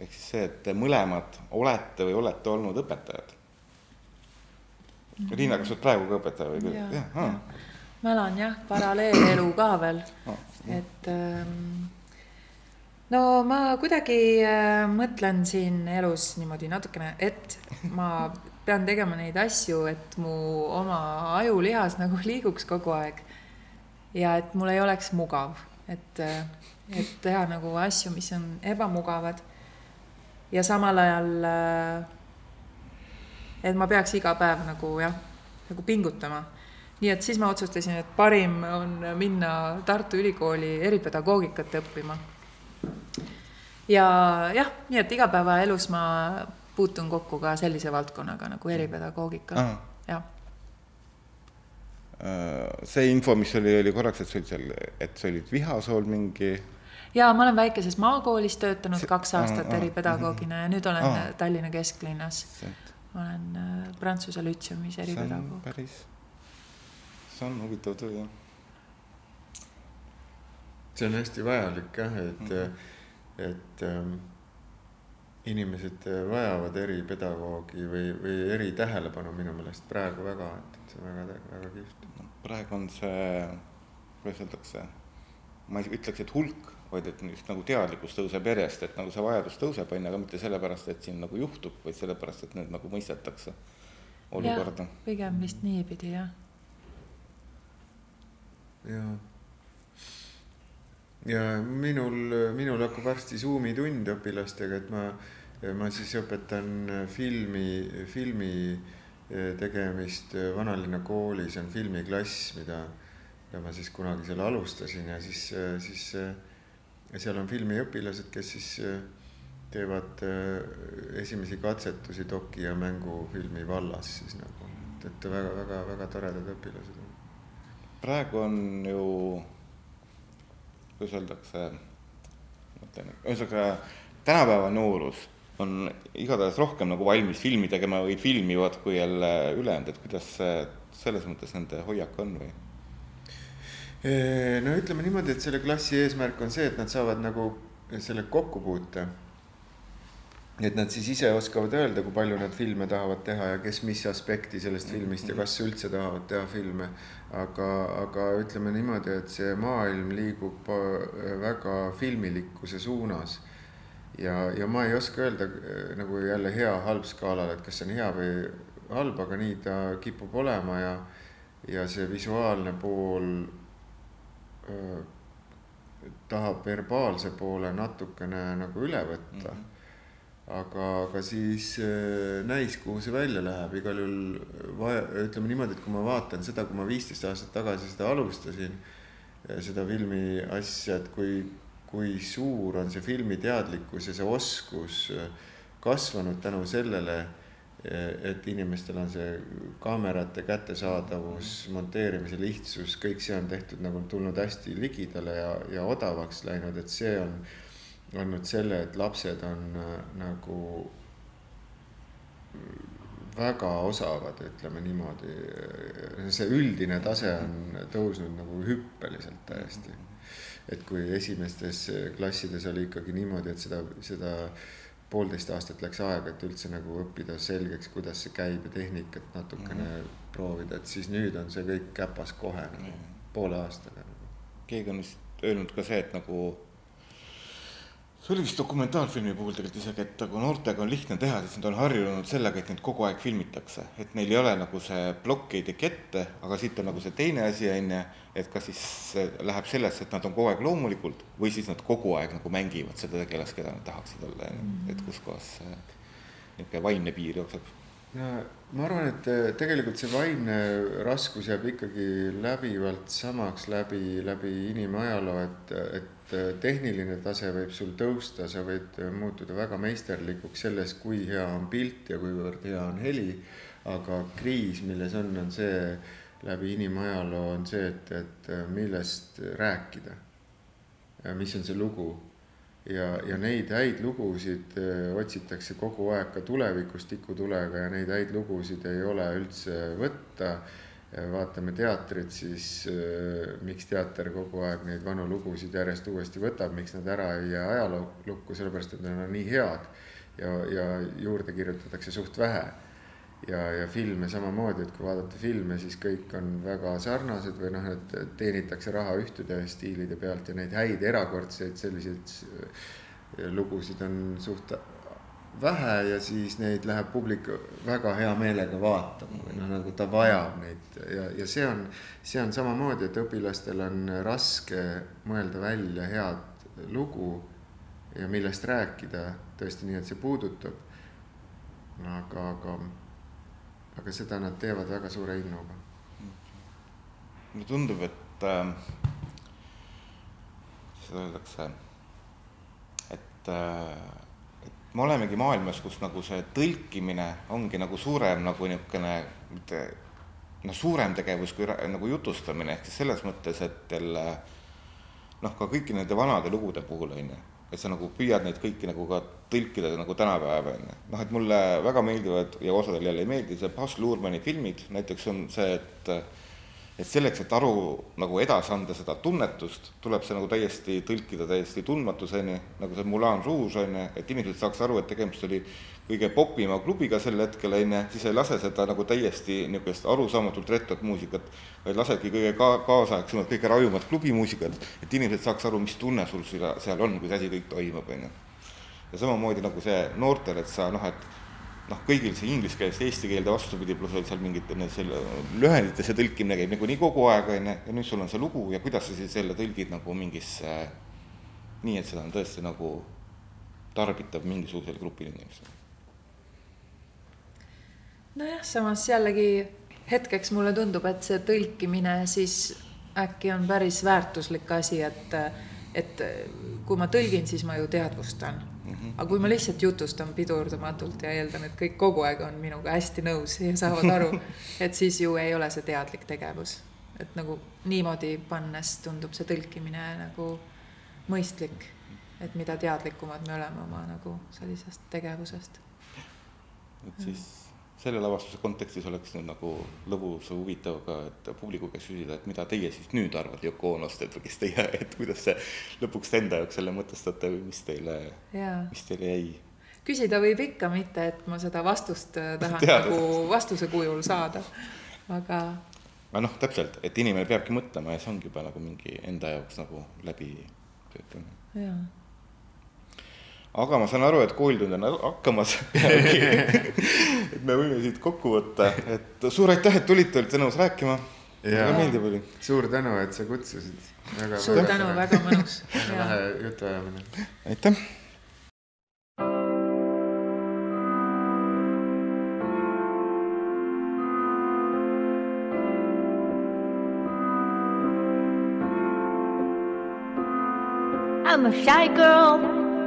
ehk siis see, et te mõlemad olete või olete olnud õpetajad mm. -hmm. Liina, kas sa oled praegu ka õpetaja või? jah ja, ja. ja., ma elan jah, paralleelelu ka veel oh,, et ähm, no ma kuidagi äh, mõtlen siin elus niimoodi natukene, et ma pean tegema neid asju, et mu oma ajulihas nagu liiguks kogu aeg. Ja et mul ei oleks mugav, et, et teha nagu asju, mis on ebamugavad ja samal ajal, äh, et ma peaks iga päev nagu jah, nagu pingutama. nii et siis ma otsustasin, et parim on minna Tartu Ülikooli eripedagoogikat õppima. ja jah, nii et igapäevaelus ma puutun kokku ka sellise valdkonnaga nagu eripedagoogika, jah see info, mis oli, oli korraks, et sa olid seal, et sa olid Vihasool mingi ja ma olen väikeses maakoolis töötanud kaks aastat eripedagoogina ja nüüd olen aa. Tallinna kesklinnas. olen äh, Prantsuse Lütseumis eripedagoog. päris, see on huvitav töö jah. see on hästi vajalik jah, et mm, -hmm. et ähm, inimesed vajavad eripedagoogi või, või eritähelepanu minu meelest praegu väga, et, et see on väga, väga kihvt. praegu on see, kuidas öeldakse, ma ei ütleks, et hulk vaid et just nagu teadlikkus tõuseb järjest, et nagu see vajadus tõuseb, on ju, aga mitte sellepärast, et siin nagu juhtub, vaid sellepärast, et nüüd nagu mõistetakse olukorda. pigem vist niipidi, jah. ja, ja minul, minul hakkab varsti Zoomi tund õpilastega, et ma, ma siis õpetan filmi, filmi tegemist Vanalinna koolis. On filmiklass, mida, mida ma siis kunagi seal alustasin ja siis, siis seal on filmiõpilased, kes siis äh, teevad äh, esimesi katsetusi doki ja mängufilmi vallas siis nagu, et, väga-väga-väga toredad õpilased praegu on ju, kuidas öeldakse, mõtlen, ühesõnaga tänapäeva noorus on igatahes rohkem nagu valmis filmi tegema või filmivad kui jälle ülejäänud, et kuidas selles mõttes nende hoiak on või? no ütleme niimoodi, et selle klassi eesmärk on see, et nad saavad nagu selle kokkupuute. Et nad siis ise oskavad öelda, kui palju nad filme tahavad teha ja kes mis aspekti sellest filmist ja kas üldse tahavad teha filme. aga, aga ütleme niimoodi, et see maailm liigub äh, väga filmilikkuse suunas ja, ja ma ei oska öelda äh, nagu jälle hea-halb skaalal, et kas see on hea või halb, aga nii ta kipub olema ja, ja see visuaalne pool tahab verbaalse poole natukene nagu üle võtta mm. -hmm. Aga, aga siis äh, näis, kuhu see välja läheb, igal juhul vaja, ütleme niimoodi, et kui ma vaatan seda, kui ma viisteist aastat tagasi seda alustasin, seda filmi asja, et kui, kui suur on see filmiteadlikkus ja see oskus kasvanud tänu sellele et inimestel on see kaamerate kättesaadavus, monteerimise lihtsus, kõik see on tehtud nagu tulnud hästi ligidale ja, ja odavaks läinud, et see on olnud selle, et lapsed on äh, nagu väga osavad, ütleme niimoodi. see üldine tase on tõusnud nagu hüppeliselt täiesti. et kui esimestes klassides oli ikkagi niimoodi, et seda, seda poolteist aastat läks aega, et üldse nagu õppida selgeks, kuidas see käib ja tehnikat natukene mm -hmm. proovida, et siis nüüd on see kõik käpas kohe nagu mm -hmm. poole aastaga nagu. keegi on vist öelnud ka see, et nagu see oli vist dokumentaalfilmi puhul tegelikult isegi, et nagu noortega on lihtne teha, sest nad on harjunud sellega, et neid kogu aeg filmitakse, et neil ei ole nagu see plokk ei teki ette, aga siit on nagu see teine asi, on ju, et kas siis läheb sellesse, et nad on kogu aeg loomulikult või siis nad kogu aeg nagu mängivad seda tegelast, keda nad tahaksid olla, et kus kohas see niisugune vaimne piir jookseb. No ma arvan, et äh, tegelikult see vaimne raskus jääb ikkagi läbivalt samaks läbi, läbi inimajaloo, et, et äh, tehniline tase võib sul tõusta, sa võid muutuda väga meisterlikuks selles, kui hea on pilt ja kuivõrd hea on heli. aga kriis, milles on, on see läbi inimajaloo on see, et, et äh, millest rääkida. mis on see lugu ja, ja neid häid lugusid otsitakse kogu aeg ka tulevikus tikutulega ja neid häid lugusid ei ole üldse võtta. Vaatame teatrit, siis öö, miks teater kogu aeg neid vanu lugusid järjest uuesti võtab, miks nad ära ei jää ajalukku, sellepärast et nad on nii head ja, ja juurde kirjutatakse suht vähe. Ja, ja filme samamoodi, et kui vaadata filme, siis kõik on väga sarnased või noh, et teenitakse raha ühtede stiilide pealt ja neid häid erakordseid selliseid äh, lugusid on suht vähe ja siis neid läheb publik väga hea meelega vaatama või noh, nagu ta vajab neid ja, ja see on, see on samamoodi, et õpilastel on raske mõelda välja head lugu ja millest rääkida tõesti nii, et see puudutab. aga, aga aga seda nad teevad väga suure innuga. mulle tundub, et äh, seda öeldakse, et äh, me olemegi maailmas, kus nagu see tõlkimine ongi nagu suurem nagu niisugune, mitte noh, suurem tegevus kui nagu jutustamine, ehk siis selles mõttes, et jälle noh, ka kõiki nende vanade lugude puhul on ju. Et sa nagu püüad neid kõiki nagu ka tõlkida nagu tänapäeva, on ju. noh, et mulle väga meeldivad ja osadel jälle ei meeldi see Baz Luhrmanni filmid, näiteks on see, et et selleks, et aru nagu edasi anda seda tunnetust, tuleb see nagu täiesti tõlkida täiesti tundmatuseni, nagu see Moulin Rouge on ju, et inimesed saaks aru, et tegemist oli kõige popima klubiga sel hetkel, on ju, siis ei lase seda nagu täiesti niisugust arusaamatult rettot muusikat, vaid lasedki kõige ka-, kaasaegsemat, kõige rajumat klubimuusikat, et inimesed saaks aru, mis tunne sul seal on, kui see asi kõik toimub, on ju. ja samamoodi nagu see noortel, et sa noh, et noh, kõigil see inglise keelest eesti keelde vastupidi, pluss olid seal mingid selle lühenditesse tõlkimine käib niikuinii kogu aeg, on ju, ja nüüd sul on see lugu ja kuidas sa siis selle tõlgid nagu mingisse nii, et seda on tõesti nagu tarbitav mingisugusele grupile inimestele. nojah, samas jällegi hetkeks mulle tundub, et see tõlkimine siis äkki on päris väärtuslik asi, et, et kui ma tõlgin, siis ma ju teadvustan -hmm. aga kui ma lihtsalt jutustan pidurdamatult ja eeldan, et kõik kogu aeg on minuga hästi nõus ja saavad aru, et siis ju ei ole see teadlik tegevus. et nagu niimoodi pannes tundub see tõlkimine nagu mõistlik, et mida teadlikumad me oleme oma nagu sellisest tegevusest. et siis selle lavastuse kontekstis oleks nüüd nagu lõbus ja huvitav ka, et publiku käest küsida, et mida teie siis nüüd arvate Yoko Onost, et kes teie, et kuidas see lõpuks te enda jaoks selle mõtestate või mis teile, mis teile jäi? küsida võib ikka, mitte et ma seda vastust äh, tahan Teada. nagu vastuse kujul saada, aga. aga noh, täpselt, et inimene peabki mõtlema ja see ongi juba nagu mingi enda jaoks nagu läbi töötamine. jaa aga ma saan aru, et koolitund on hakkamas et me võime siit kokku võtta, et suur aitäh, et tulite, olite nõus rääkima. väga meeldiv oli. suur tänu, et sa kutsusid. suur väga tänu, väga mõnus. lahe jutuajamine. aitäh. I'm a shy girl.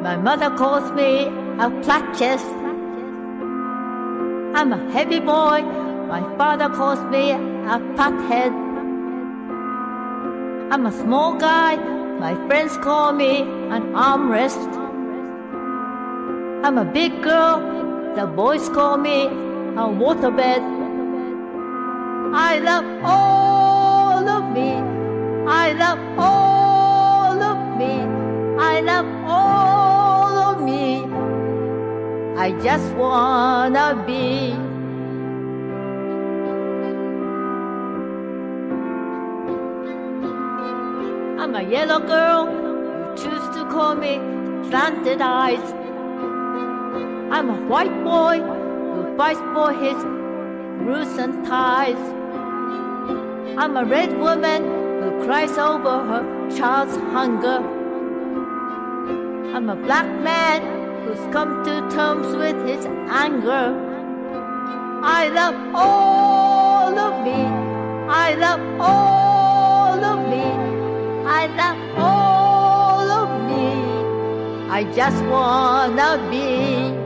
My mother calls me a flat chest I'm a heavy boy. My father calls me a fat head. I'm a small guy. My friends call me an armrest. I'm a big girl. The boys call me a waterbed. I love all of me. I love all of me. I love all of me. I just wanna be. I'm a yellow girl. You choose to call me slanted eyes. I'm a white boy who fights for his roots and ties. I'm a red woman who cries over her child's hunger. I'm a black man who's come to terms with his anger. I love all of me. I love all of me. I love all of me. I just wanna be.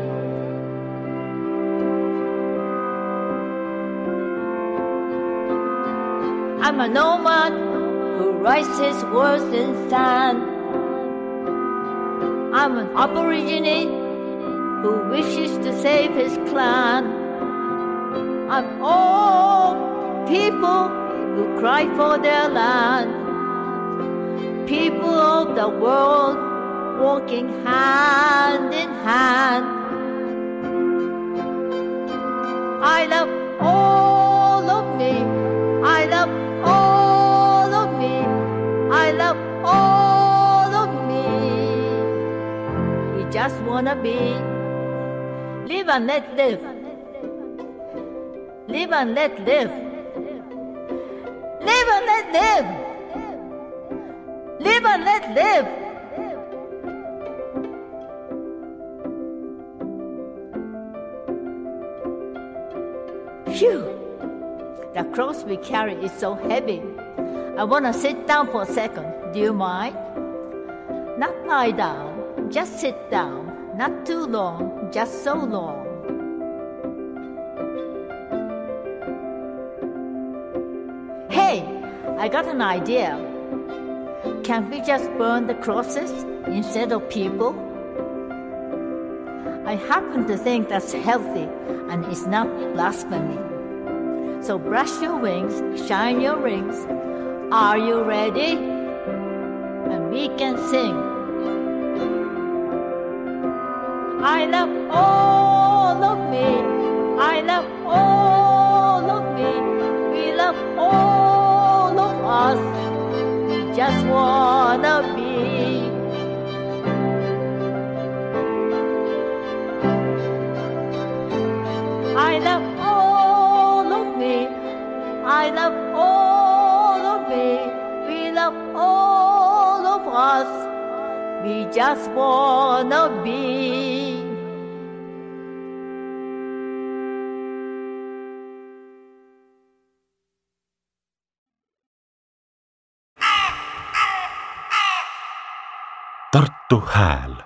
I'm a nomad who writes his words in sand. I'm an aborigine who wishes to save his clan. I'm all people who cry for their land. People of the world walking hand in hand. I love wanna be. Live and let live. Live and let live. Live and let live. Live and let live. Phew! The cross we carry is so heavy. I want to sit down for a second. Do you mind? Not lie down, just sit down. Not too long, just so long. Hey, I got an idea. Can't we just burn the crosses instead of people? I happen to think that's healthy and it's not blasphemy. So brush your wings, shine your rings. Are you ready? And we can sing. I love all of me. I love all of me. We love all of us. We just wanna be. I love all of me. I love all of me. We love all of us. We just wanna be. Tartu Hääl